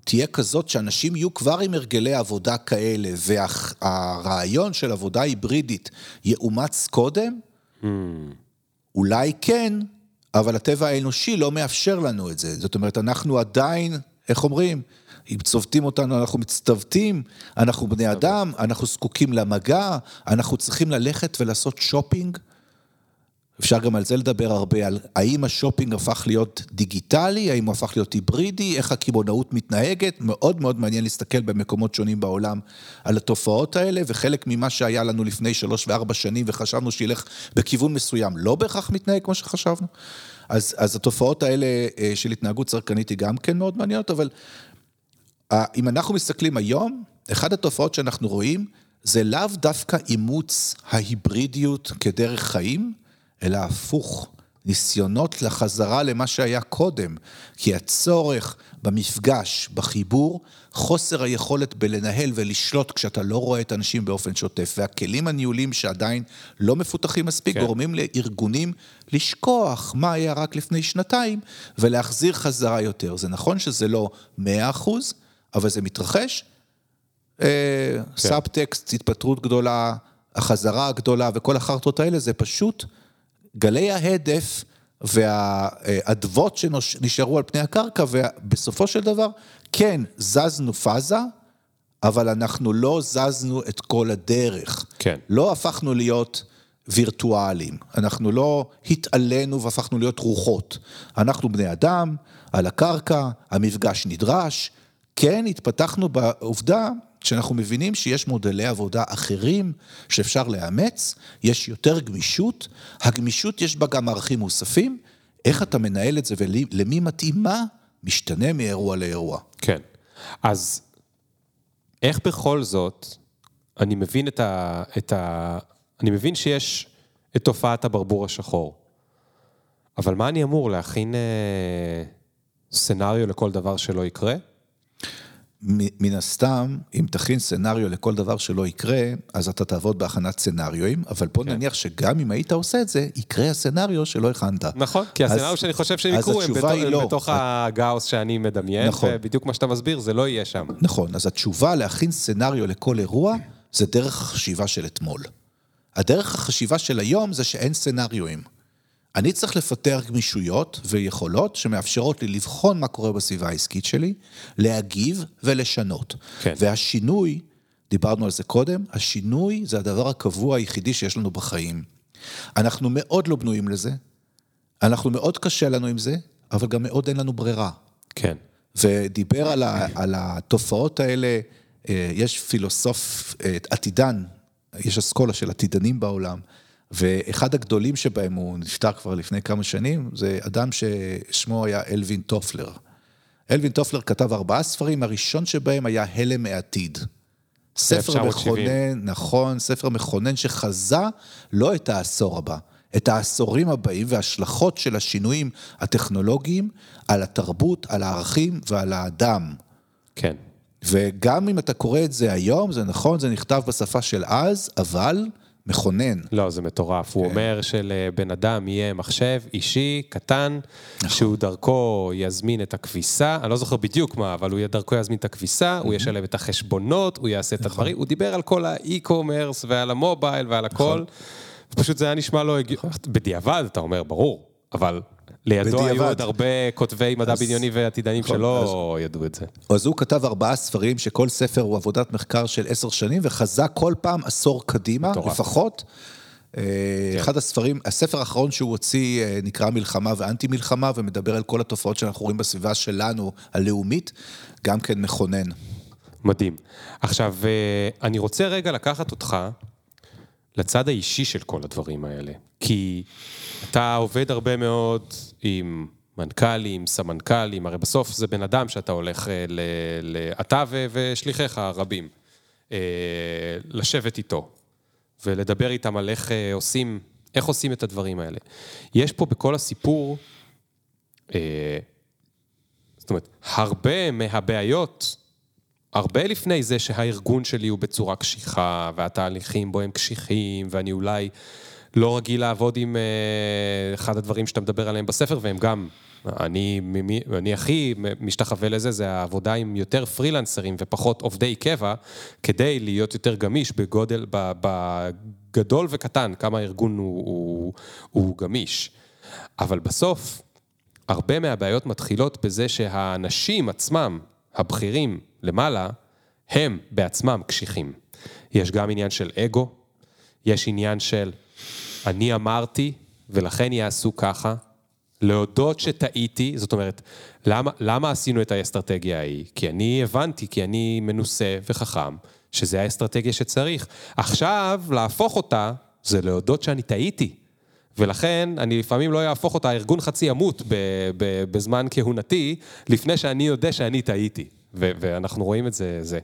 תהיה כזאת שאנשים יהיו כבר עם הרגלי עבודה כאלה, והרעיון של עבודה היברידית יאומץ קודם? Hmm. אולי כן, אבל הטבע האנושי לא מאפשר לנו את זה. זאת אומרת, אנחנו עדיין, איך אומרים? אם צובטים אותנו, אנחנו מצטוותים, אנחנו בני אדם, אנחנו זקוקים למגע, אנחנו צריכים ללכת ולעשות שופינג. אפשר גם על זה לדבר הרבה, על האם השופינג הפך להיות דיגיטלי, האם הוא הפך להיות היברידי, איך הקמעונאות מתנהגת, מאוד מאוד מעניין להסתכל במקומות שונים בעולם על התופעות האלה, וחלק ממה שהיה לנו לפני שלוש וארבע שנים וחשבנו שילך בכיוון מסוים, לא בהכרח מתנהג כמו שחשבנו. אז, אז התופעות האלה אה, של התנהגות צרכנית היא גם כן מאוד מעניינות, אבל אם אנחנו מסתכלים היום, אחת התופעות שאנחנו רואים זה לאו דווקא אימוץ ההיברידיות כדרך חיים, אלא הפוך, ניסיונות לחזרה למה שהיה קודם, כי הצורך במפגש, בחיבור, חוסר היכולת בלנהל ולשלוט כשאתה לא רואה את האנשים באופן שוטף, והכלים הניהולים שעדיין לא מפותחים מספיק, כן. גורמים לארגונים לשכוח מה היה רק לפני שנתיים, ולהחזיר חזרה יותר. זה נכון שזה לא 100 אחוז, אבל זה מתרחש. אה, כן. סאבטקסט, התפטרות גדולה, החזרה הגדולה וכל החרטות האלה, זה פשוט גלי ההדף והאדוות שנשארו על פני הקרקע, ובסופו של דבר, כן, זזנו פאזה, אבל אנחנו לא זזנו את כל הדרך. כן. לא הפכנו להיות וירטואליים. אנחנו לא התעלינו והפכנו להיות רוחות. אנחנו בני אדם, על הקרקע, המפגש נדרש. כן, התפתחנו בעובדה שאנחנו מבינים שיש מודלי עבודה אחרים שאפשר לאמץ, יש יותר גמישות, הגמישות יש בה גם ערכים מוספים, איך אתה מנהל את זה ולמי מתאימה, משתנה מאירוע לאירוע. כן, אז איך בכל זאת, אני מבין את ה... את ה אני מבין שיש את תופעת הברבור השחור, אבל מה אני אמור, להכין אה, סצנריו לכל דבר שלא יקרה? מן הסתם, אם תכין סצנריו לכל דבר שלא יקרה, אז אתה תעבוד בהכנת סצנריואים, אבל בוא כן. נניח שגם אם היית עושה את זה, יקרה הסצנריו שלא הכנת. נכון, כי הסצנריו שאני חושב שהם יקרו, הם בתוך, לא. בתוך הגאוס שאני מדמיין, נכון. ובדיוק מה שאתה מסביר, זה לא יהיה שם. נכון, אז התשובה להכין סצנריו לכל אירוע, זה דרך החשיבה של אתמול. הדרך החשיבה של היום זה שאין סצנריואים. אני צריך לפתח גמישויות ויכולות שמאפשרות לי לבחון מה קורה בסביבה העסקית שלי, להגיב ולשנות. כן. והשינוי, דיברנו על זה קודם, השינוי זה הדבר הקבוע היחידי שיש לנו בחיים. אנחנו מאוד לא בנויים לזה, אנחנו מאוד קשה לנו עם זה, אבל גם מאוד אין לנו ברירה. כן. ודיבר על, ה, על התופעות האלה, אה, יש פילוסוף אה, עתידן, יש אסכולה של עתידנים בעולם. ואחד הגדולים שבהם, הוא נפטר כבר לפני כמה שנים, זה אדם ששמו היה אלווין טופלר. אלווין טופלר כתב ארבעה ספרים, הראשון שבהם היה הלם העתיד. ספר מכונן, נכון, ספר מכונן שחזה לא את העשור הבא, את העשורים הבאים וההשלכות של השינויים הטכנולוגיים על התרבות, על הערכים ועל האדם. כן. וגם אם אתה קורא את זה היום, זה נכון, זה נכתב בשפה של אז, אבל מכונן. לא, זה מטורף. הוא כן. אומר שלבן אדם יהיה מחשב אישי, קטן, נכון. שהוא דרכו יזמין את הכביסה, אני לא זוכר בדיוק מה, אבל הוא דרכו יזמין את הכביסה, הוא ישלם את החשבונות, הוא יעשה את נכון. הדברים, הוא דיבר על כל האי-קומרס ועל המובייל ועל הכל. פשוט זה היה נשמע לא הגיוני. בדיעבד, אתה אומר, ברור, אבל לידו היו עוד הרבה כותבי מדע בדיוני ועתידנים נכון, שלא ידעו את זה. אז הוא כתב ארבעה ספרים, שכל ספר הוא עבודת מחקר של עשר שנים, וחזה כל פעם עשור קדימה, לפחות. אה, כן. אחד הספרים, הספר האחרון שהוא הוציא אה, נקרא מלחמה ואנטי מלחמה, ומדבר על כל התופעות שאנחנו רואים בסביבה שלנו, הלאומית, גם כן מכונן. מדהים. עכשיו, אה, אני רוצה רגע לקחת אותך לצד האישי של כל הדברים האלה. כי אתה עובד הרבה מאוד עם מנכ"לים, סמנכ"לים, הרי בסוף זה בן אדם שאתה הולך, אה, ל, ל, אתה ו, ושליחיך הרבים, אה, לשבת איתו ולדבר איתם על איך אה, עושים, איך עושים את הדברים האלה. יש פה בכל הסיפור, זאת אומרת, הרבה מהבעיות הרבה לפני זה שהארגון שלי הוא בצורה קשיחה, והתהליכים בו הם קשיחים, ואני אולי לא רגיל לעבוד עם אה, אחד הדברים שאתה מדבר עליהם בספר, והם גם, אני, מי, אני הכי משתחווה לזה, זה העבודה עם יותר פרילנסרים ופחות עובדי קבע, כדי להיות יותר גמיש בגודל, בגדול וקטן, כמה הארגון הוא, הוא, הוא גמיש. אבל בסוף, הרבה מהבעיות מתחילות בזה שהאנשים עצמם, הבכירים למעלה, הם בעצמם קשיחים. יש גם עניין של אגו, יש עניין של אני אמרתי ולכן יעשו ככה, להודות שטעיתי, זאת אומרת, למה, למה עשינו את האסטרטגיה ההיא? כי אני הבנתי, כי אני מנוסה וחכם, שזה האסטרטגיה שצריך. עכשיו, להפוך אותה, זה להודות שאני טעיתי. ולכן אני לפעמים לא אהפוך אותה, הארגון חצי ימות בזמן כהונתי, לפני שאני יודע שאני טעיתי. ואנחנו רואים את זה, זה.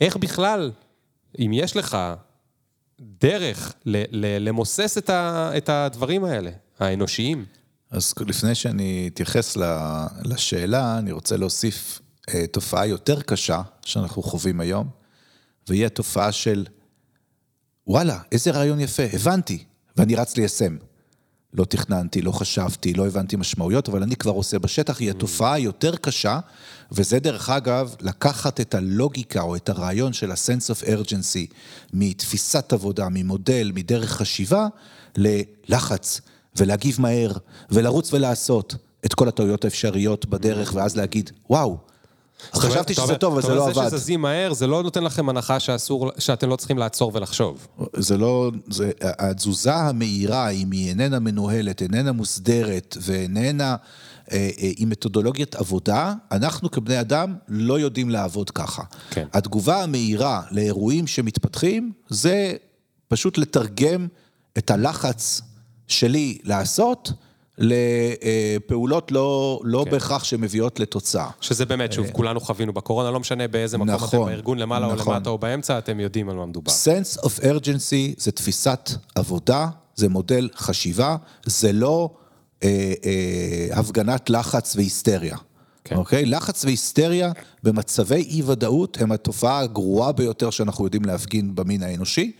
איך בכלל, אם יש לך דרך ל- ל- למוסס את, ה- את הדברים האלה, האנושיים? אז לפני שאני אתייחס לשאלה, אני רוצה להוסיף אה, תופעה יותר קשה שאנחנו חווים היום, והיא התופעה של, וואלה, איזה רעיון יפה, הבנתי, ואני רץ ליישם. לא תכננתי, לא חשבתי, לא הבנתי משמעויות, אבל אני כבר עושה בשטח, היא התופעה היותר קשה, וזה דרך אגב, לקחת את הלוגיקה או את הרעיון של ה-sense of urgency מתפיסת עבודה, ממודל, מדרך חשיבה, ללחץ, ולהגיב מהר, ולרוץ ולעשות את כל הטעויות האפשריות בדרך, ואז להגיד, וואו, חשבתי שזה טוב, אבל זה לא עבד. אתה אומר זה שזזים מהר, זה לא נותן לכם הנחה שאסור, שאתם לא צריכים לעצור ולחשוב. זה לא, זה, התזוזה המהירה, אם היא איננה מנוהלת, איננה מוסדרת ואיננה אה, אה, עם מתודולוגיית עבודה, אנחנו כבני אדם לא יודעים לעבוד ככה. כן. התגובה המהירה לאירועים שמתפתחים, זה פשוט לתרגם את הלחץ שלי לעשות, לפעולות לא, לא כן. בהכרח שמביאות לתוצאה. שזה באמת, שוב, כולנו חווינו בקורונה, לא משנה באיזה מקום נכון, אתם בארגון, למעלה נכון. או למטה או באמצע, אתם יודעים על מה מדובר. sense of urgency זה תפיסת עבודה, זה מודל חשיבה, זה לא אה, אה, הפגנת לחץ והיסטריה. כן. אוקיי? לחץ והיסטריה במצבי אי-ודאות הם התופעה הגרועה ביותר שאנחנו יודעים להפגין במין האנושי.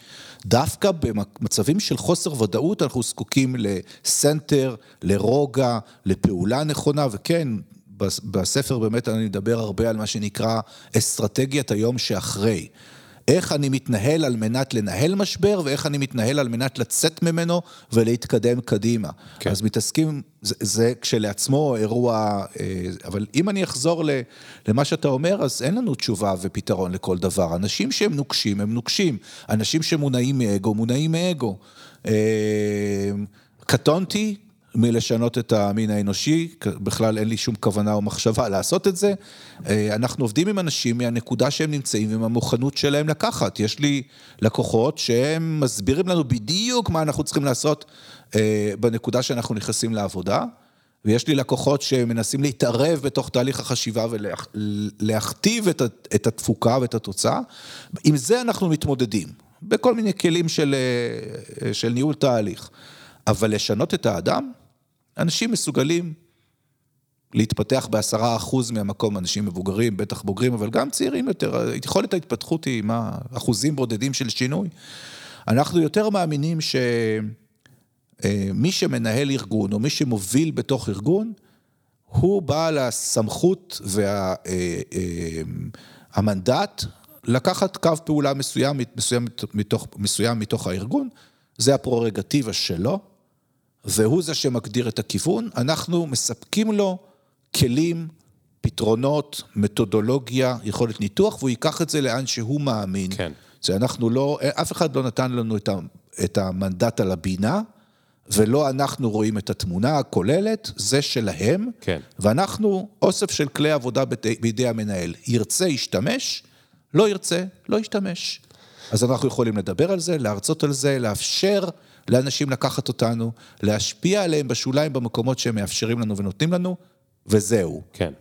דווקא במצבים של חוסר ודאות אנחנו זקוקים לסנטר, לרוגע, לפעולה נכונה, וכן, בספר באמת אני מדבר הרבה על מה שנקרא אסטרטגיית היום שאחרי. איך אני מתנהל על מנת לנהל משבר, ואיך אני מתנהל על מנת לצאת ממנו ולהתקדם קדימה. כן. אז מתעסקים, זה, זה כשלעצמו אירוע, אה, אבל אם אני אחזור למה שאתה אומר, אז אין לנו תשובה ופתרון לכל דבר. אנשים שהם נוקשים, הם נוקשים. אנשים שמונעים מאגו, מונעים מאגו. אה, קטונתי, מלשנות את המין האנושי, בכלל אין לי שום כוונה או מחשבה לעשות את זה. אה, אנחנו עובדים עם אנשים מהנקודה שהם נמצאים ועם המוכנות שלהם לקחת. יש לי לקוחות שהם מסבירים לנו בדיוק מה אנחנו צריכים לעשות אה, בנקודה שאנחנו נכנסים לעבודה, ויש לי לקוחות שמנסים להתערב בתוך תהליך החשיבה ולהכתיב את התפוקה ואת התוצאה. עם זה אנחנו מתמודדים, בכל מיני כלים של, אה, של ניהול תהליך. אבל לשנות את האדם, אנשים מסוגלים להתפתח בעשרה אחוז מהמקום, אנשים מבוגרים, בטח בוגרים, אבל גם צעירים יותר, יכולת ההתפתחות היא מה, אחוזים בודדים של שינוי. אנחנו יותר מאמינים שמי אה, שמנהל ארגון, או מי שמוביל בתוך ארגון, הוא בעל הסמכות והמנדט וה, אה, אה, לקחת קו פעולה מסוים, מסוים מתוך, מסוים מתוך הארגון, זה הפרורוגטיבה שלו. והוא זה שמגדיר את הכיוון, אנחנו מספקים לו כלים, פתרונות, מתודולוגיה, יכולת ניתוח, והוא ייקח את זה לאן שהוא מאמין. כן. זה אנחנו לא, אף אחד לא נתן לנו את, ה, את המנדט על הבינה, ולא אנחנו רואים את התמונה הכוללת, זה שלהם. כן. ואנחנו אוסף של כלי עבודה בידי, בידי המנהל. ירצה, ישתמש, לא ירצה, לא ישתמש. אז אנחנו יכולים לדבר על זה, להרצות על זה, לאפשר לאנשים לקחת אותנו, להשפיע עליהם בשוליים במקומות שהם מאפשרים לנו ונותנים לנו, וזהו. כן,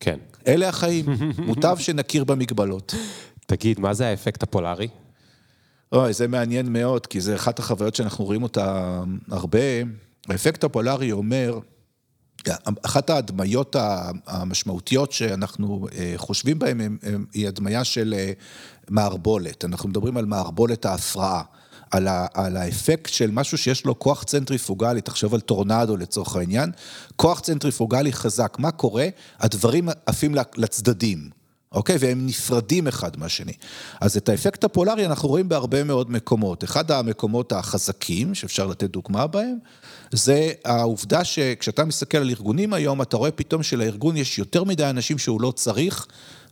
כן. אלה החיים, מוטב שנכיר במגבלות. תגיד, מה זה האפקט הפולארי? אוי, זה מעניין מאוד, כי זה אחת החוויות שאנחנו רואים אותה הרבה. האפקט הפולארי אומר אחת ההדמיות המשמעותיות שאנחנו אה, חושבים בהן היא הדמיה של אה, מערבולת. אנחנו מדברים על מערבולת ההפרעה. על, ה, על האפקט של משהו שיש לו כוח צנטריפוגלי, תחשוב על טורנדו לצורך העניין, כוח צנטריפוגלי חזק, מה קורה? הדברים עפים לצדדים. אוקיי? והם נפרדים אחד מהשני. אז את האפקט הפולארי אנחנו רואים בהרבה מאוד מקומות. אחד המקומות החזקים, שאפשר לתת דוגמה בהם, זה העובדה שכשאתה מסתכל על ארגונים היום, אתה רואה פתאום שלארגון יש יותר מדי אנשים שהוא לא צריך,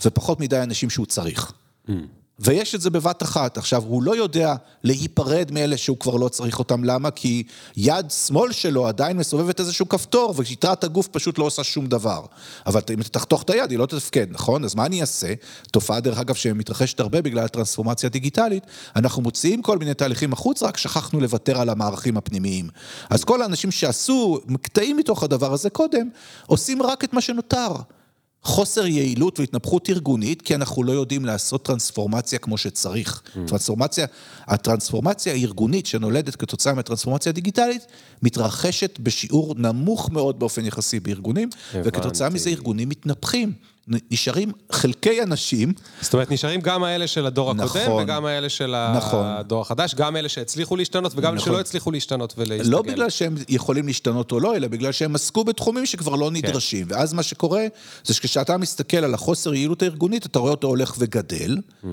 ופחות מדי אנשים שהוא צריך. Mm. ויש את זה בבת אחת. עכשיו, הוא לא יודע להיפרד מאלה שהוא כבר לא צריך אותם, למה? כי יד שמאל שלו עדיין מסובבת איזשהו כפתור, ושיטת הגוף פשוט לא עושה שום דבר. אבל אם תחתוך את היד, היא לא תתפקד, נכון? אז מה אני אעשה? תופעה, דרך אגב, שמתרחשת הרבה בגלל הטרנספורמציה הדיגיטלית, אנחנו מוציאים כל מיני תהליכים החוץ, רק שכחנו לוותר על המערכים הפנימיים. אז כל האנשים שעשו קטעים מתוך הדבר הזה קודם, עושים רק את מה שנותר. חוסר יעילות והתנפחות ארגונית, כי אנחנו לא יודעים לעשות טרנספורמציה כמו שצריך. Mm. טרנספורמציה, הטרנספורמציה הארגונית שנולדת כתוצאה מהטרנספורמציה הדיגיטלית, מתרחשת בשיעור נמוך מאוד באופן יחסי בארגונים, הבנתי. וכתוצאה מזה ארגונים מתנפחים. נשארים חלקי אנשים. זאת אומרת, נשארים גם האלה של הדור נכון, הקודם, וגם האלה של נכון. הדור החדש, גם אלה שהצליחו להשתנות, וגם אלה נכון. שלא הצליחו להשתנות ולהסתגל. לא בגלל שהם יכולים להשתנות או לא, אלא בגלל שהם עסקו בתחומים שכבר לא כן. נדרשים. כן. ואז מה שקורה, זה שכשאתה מסתכל על החוסר יעילות הארגונית, אתה רואה אותו הולך וגדל. Mm.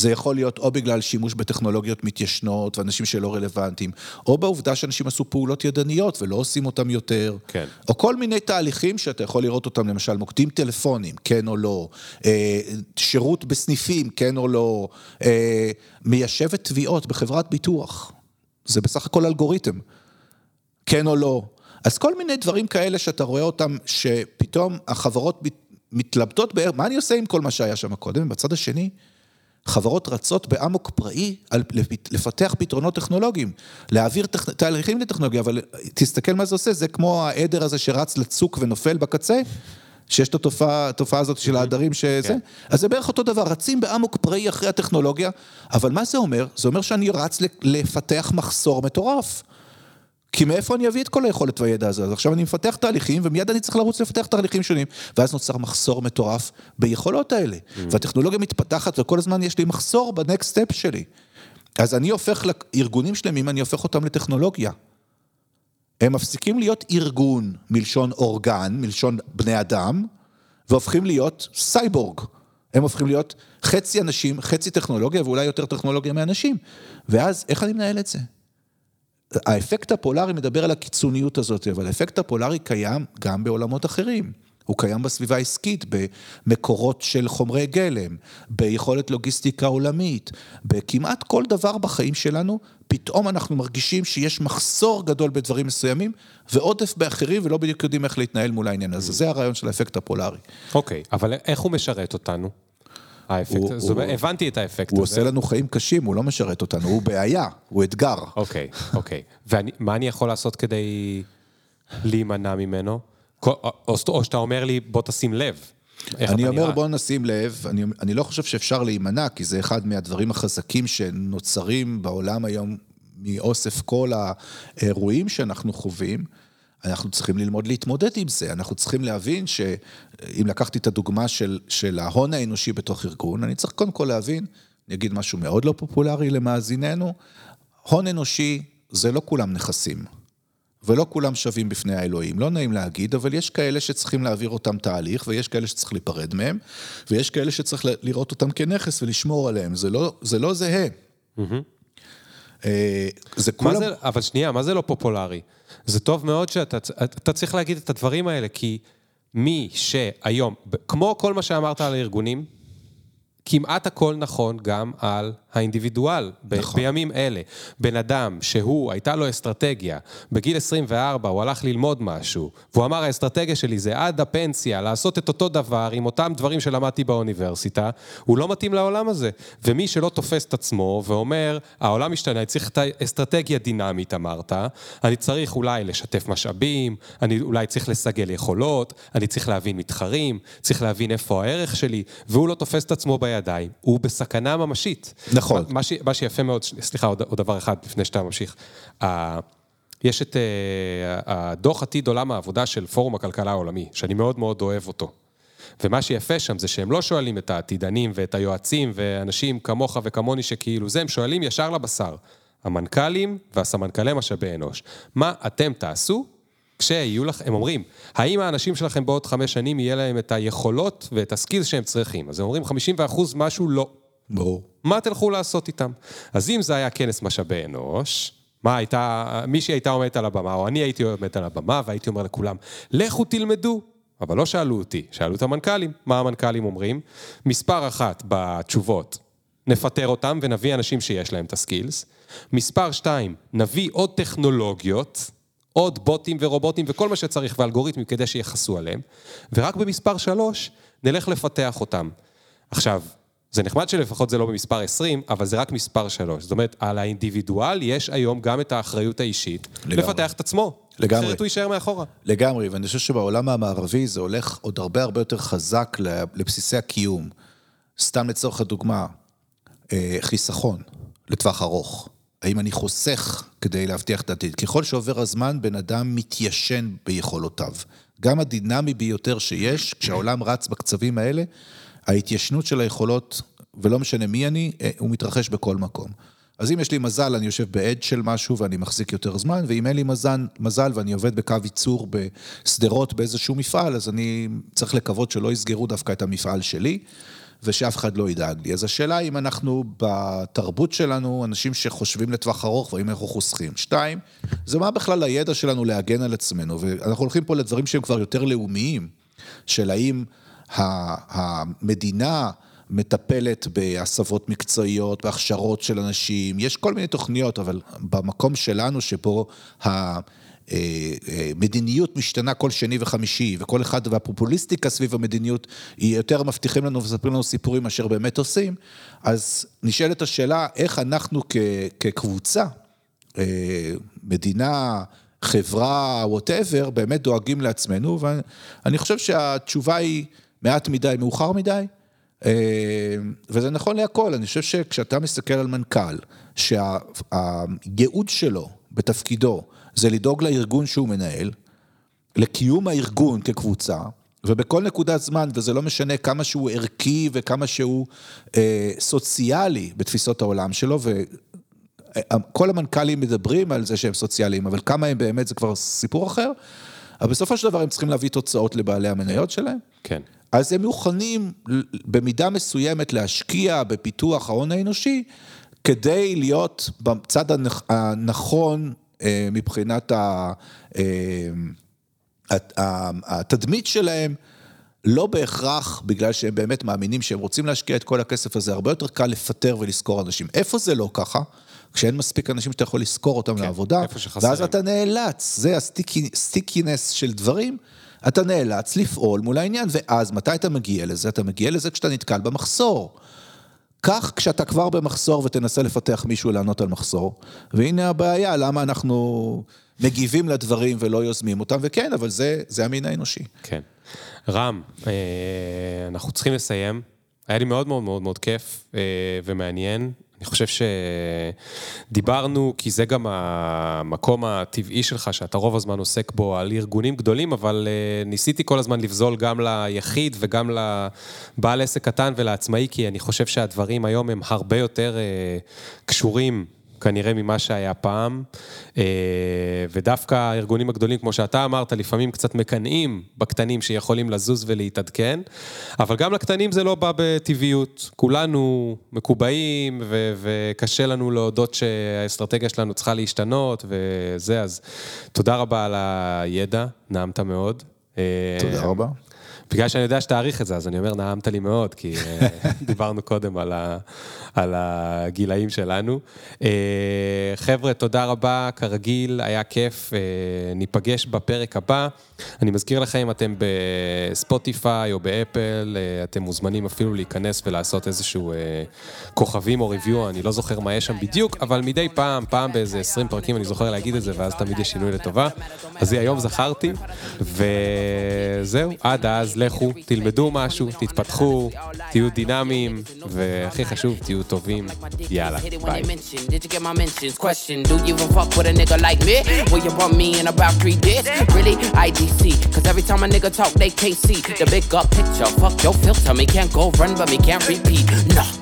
זה יכול להיות או בגלל שימוש בטכנולוגיות מתיישנות ואנשים שלא רלוונטיים, או בעובדה שאנשים עשו פעולות ידניות ולא עושים אותם יותר, כן. או כל מיני תהליכים שאתה יכול לראות אותם, למשל מוקדים טלפונים, כן או לא, אה, שירות בסניפים, כן או לא, אה, מיישבת תביעות בחברת ביטוח. זה בסך הכל אלגוריתם, כן או לא. אז כל מיני דברים כאלה שאתה רואה אותם, שפתאום החברות מתלבטות בערך, מה אני עושה עם כל מה שהיה שם קודם? בצד השני, חברות רצות באמוק פראי על לפתח פתרונות טכנולוגיים, להעביר תהליכים לטכנולוגיה, אבל תסתכל מה זה עושה, זה כמו העדר הזה שרץ לצוק ונופל בקצה. שיש את התופעה, התופעה הזאת של העדרים שזה, כן. אז זה בערך אותו דבר, רצים באמוק פראי אחרי הטכנולוגיה, אבל מה זה אומר? זה אומר שאני רץ לפתח מחסור מטורף. כי מאיפה אני אביא את כל היכולת והידע הזה? אז עכשיו אני מפתח תהליכים, ומיד אני צריך לרוץ לפתח תהליכים שונים, ואז נוצר מחסור מטורף ביכולות האלה. Mm. והטכנולוגיה מתפתחת, וכל הזמן יש לי מחסור ב next step שלי. אז אני הופך, ארגונים שלמים, אני הופך אותם לטכנולוגיה. הם מפסיקים להיות ארגון מלשון אורגן, מלשון בני אדם, והופכים להיות סייבורג. הם הופכים להיות חצי אנשים, חצי טכנולוגיה, ואולי יותר טכנולוגיה מאנשים. ואז, איך אני מנהל את זה? האפקט הפולארי מדבר על הקיצוניות הזאת, אבל האפקט הפולארי קיים גם בעולמות אחרים. הוא קיים בסביבה העסקית, במקורות של חומרי גלם, ביכולת לוגיסטיקה עולמית, בכמעט כל דבר בחיים שלנו, פתאום אנחנו מרגישים שיש מחסור גדול בדברים מסוימים, ועודף באחרים, ולא בדיוק יודעים איך להתנהל מול העניין הזה. זה הרעיון של האפקט הפולארי. אוקיי, okay, אבל איך הוא משרת אותנו? האפקט, הזה, הבנתי את האפקט הוא הזה. הוא עושה לנו חיים קשים, הוא לא משרת אותנו, הוא בעיה, הוא אתגר. אוקיי, אוקיי. ומה אני יכול לעשות כדי להימנע ממנו? או שאתה אומר לי, בוא תשים לב. אני אומר בוא נשים לב, אני, אני לא חושב שאפשר להימנע, כי זה אחד מהדברים החזקים שנוצרים בעולם היום מאוסף כל האירועים שאנחנו חווים. אנחנו צריכים ללמוד להתמודד עם זה, אנחנו צריכים להבין שאם לקחתי את הדוגמה של, של ההון האנושי בתוך ארגון, אני צריך קודם כל להבין, אני אגיד משהו מאוד לא פופולרי למאזיננו, הון אנושי זה לא כולם נכסים, ולא כולם שווים בפני האלוהים, לא נעים להגיד, אבל יש כאלה שצריכים להעביר אותם תהליך, ויש כאלה שצריך להיפרד מהם, ויש כאלה שצריך לראות אותם כנכס ולשמור עליהם, זה לא, זה לא זהה. Mm-hmm. זה כולם... זה, אבל שנייה, מה זה לא פופולרי? זה טוב מאוד שאתה צריך להגיד את הדברים האלה, כי מי שהיום, כמו כל מה שאמרת על הארגונים, כמעט הכל נכון גם על האינדיבידואל, נכון. בימים אלה. בן אדם שהוא, הייתה לו אסטרטגיה, בגיל 24 הוא הלך ללמוד משהו, והוא אמר, האסטרטגיה שלי זה עד הפנסיה, לעשות את אותו דבר עם אותם דברים שלמדתי באוניברסיטה, הוא לא מתאים לעולם הזה. ומי שלא תופס את עצמו ואומר, העולם משתנה, אני צריך את האסטרטגיה דינמית, אמרת, אני צריך אולי לשתף משאבים, אני אולי צריך לסגל יכולות, אני צריך להבין מתחרים, צריך להבין איפה הערך שלי, והוא לא תופס את עצמו בידיים, הוא בסכנה ממשית. נכון. מה, ש, מה שיפה מאוד, סליחה, עוד, עוד דבר אחד לפני שאתה ממשיך. יש את uh, הדוח עתיד עולם העבודה של פורום הכלכלה העולמי, שאני מאוד מאוד אוהב אותו. ומה שיפה שם זה שהם לא שואלים את העתידנים ואת היועצים ואנשים כמוך וכמוני שכאילו זה, הם שואלים ישר לבשר. המנכ"לים והסמנכ"לי משאבי אנוש. מה אתם תעשו כשיהיו לכם, הם אומרים, האם האנשים שלכם בעוד חמש שנים יהיה להם את היכולות ואת הסקילס שהם צריכים? אז הם אומרים 50% משהו לא. ברור. מה תלכו לעשות איתם? אז אם זה היה כנס משאבי אנוש, מה הייתה, מישהי הייתה עומדת על הבמה, או אני הייתי עומד על הבמה, והייתי אומר לכולם, לכו תלמדו. אבל לא שאלו אותי, שאלו את המנכ"לים. מה המנכ"לים אומרים? מספר אחת בתשובות, נפטר אותם ונביא אנשים שיש להם את הסקילס. מספר שתיים, נביא עוד טכנולוגיות, עוד בוטים ורובוטים וכל מה שצריך ואלגוריתמים כדי שיחסו עליהם. ורק במספר שלוש, נלך לפתח אותם. עכשיו, זה נחמד שלפחות זה לא במספר 20, אבל זה רק מספר 3. זאת אומרת, על האינדיבידואל יש היום גם את האחריות האישית לגמרי. לפתח את עצמו. לגמרי. אחרת הוא יישאר מאחורה. לגמרי, ואני חושב שבעולם המערבי זה הולך עוד הרבה הרבה יותר חזק לבסיסי הקיום. סתם לצורך הדוגמה, אה, חיסכון לטווח ארוך. האם אני חוסך כדי להבטיח את העתיד? ככל שעובר הזמן, בן אדם מתיישן ביכולותיו. גם הדינמי ביותר שיש, כשהעולם רץ בקצבים האלה, ההתיישנות של היכולות, ולא משנה מי אני, אה, הוא מתרחש בכל מקום. אז אם יש לי מזל, אני יושב בעד של משהו ואני מחזיק יותר זמן, ואם אין לי מזל, מזל ואני עובד בקו ייצור בשדרות באיזשהו מפעל, אז אני צריך לקוות שלא יסגרו דווקא את המפעל שלי, ושאף אחד לא ידאג לי. אז השאלה אם אנחנו בתרבות שלנו, אנשים שחושבים לטווח ארוך, והאם אנחנו חוסכים. שתיים, זה מה בכלל הידע שלנו להגן על עצמנו, ואנחנו הולכים פה לדברים שהם כבר יותר לאומיים, של האם המדינה... מטפלת בהסבות מקצועיות, בהכשרות של אנשים, יש כל מיני תוכניות, אבל במקום שלנו שבו המדיניות משתנה כל שני וחמישי, וכל אחד והפופוליסטיקה סביב המדיניות, היא יותר מבטיחים לנו ומספרים לנו סיפורים מאשר באמת עושים, אז נשאלת השאלה, איך אנחנו כקבוצה, אה, מדינה, חברה, וואטאבר, באמת דואגים לעצמנו, ואני חושב שהתשובה היא מעט מדי, מאוחר מדי. אה, וזה נכון להכל, אני חושב שכשאתה מסתכל על מנכ"ל, שהייעוד שלו בתפקידו זה לדאוג לארגון שהוא מנהל, לקיום הארגון כקבוצה, ובכל נקודת זמן, וזה לא משנה כמה שהוא ערכי וכמה שהוא אה, סוציאלי בתפיסות העולם שלו, וכל המנכ"לים מדברים על זה שהם סוציאליים, אבל כמה הם באמת זה כבר סיפור אחר, אבל בסופו של דבר הם צריכים להביא תוצאות לבעלי המניות שלהם. כן. אז הם מוכנים במידה מסוימת להשקיע בפיתוח ההון האנושי, כדי להיות בצד הנכון אה, מבחינת אה, התדמית שלהם. לא בהכרח בגלל שהם באמת מאמינים שהם רוצים להשקיע את כל הכסף הזה, הרבה יותר קל לפטר ולשכור אנשים. איפה זה לא ככה? כשאין מספיק אנשים שאתה יכול לשכור אותם כן, לעבודה, ואז אתה נאלץ, זה הסטיקינס של דברים. אתה נאלץ לפעול מול העניין, ואז מתי אתה מגיע לזה? אתה מגיע לזה כשאתה נתקל במחסור. כך כשאתה כבר במחסור ותנסה לפתח מישהו לענות על מחסור, והנה הבעיה, למה אנחנו מגיבים לדברים ולא יוזמים אותם, וכן, אבל זה, זה המין האנושי. כן. רם, אה, אנחנו צריכים לסיים. היה לי מאוד מאוד מאוד מאוד כיף אה, ומעניין. אני חושב שדיברנו, כי זה גם המקום הטבעי שלך, שאתה רוב הזמן עוסק בו על ארגונים גדולים, אבל אה, ניסיתי כל הזמן לבזול גם ליחיד וגם לבעל עסק קטן ולעצמאי, כי אני חושב שהדברים היום הם הרבה יותר אה, קשורים כנראה ממה שהיה פעם, אה, ודווקא הארגונים הגדולים, כמו שאתה אמרת, לפעמים קצת מקנאים בקטנים שיכולים לזוז ולהתעדכן, אבל גם לקטנים זה לא בא בטבעיות. כולנו מקובעים, ו- וקשה לנו להודות שהאסטרטגיה שלנו צריכה להשתנות, וזה, אז תודה רבה על הידע, נעמת מאוד. תודה רבה. בגלל שאני יודע שתעריך את זה, אז אני אומר, נעמת לי מאוד, כי אה, דיברנו קודם על, ה, על הגילאים שלנו. אה, חבר'ה, תודה רבה, כרגיל, היה כיף, אה, ניפגש בפרק הבא. אני מזכיר לכם, אם אתם בספוטיפיי או באפל, אתם מוזמנים אפילו להיכנס ולעשות איזשהו כוכבים או ריוויו, אני לא זוכר מה יש שם בדיוק, אבל מדי פעם, פעם באיזה 20 פרקים אני זוכר להגיד את זה, ואז תמיד יש שינוי לטובה. אז היום זכרתי, וזהו, עד אז. לכו, תלמדו משהו, תתפתחו, תהיו דינמיים, והכי חשוב, תהיו טובים. יאללה, ביי. Did you get my mentions? Question, do you even fuck with a nigga like me? Will you want me in about three days? Really? IDC, cause every time a nigga talk, they can't see the big up picture. Fuck your filter, me can't go run, but me can't repeat. Nah.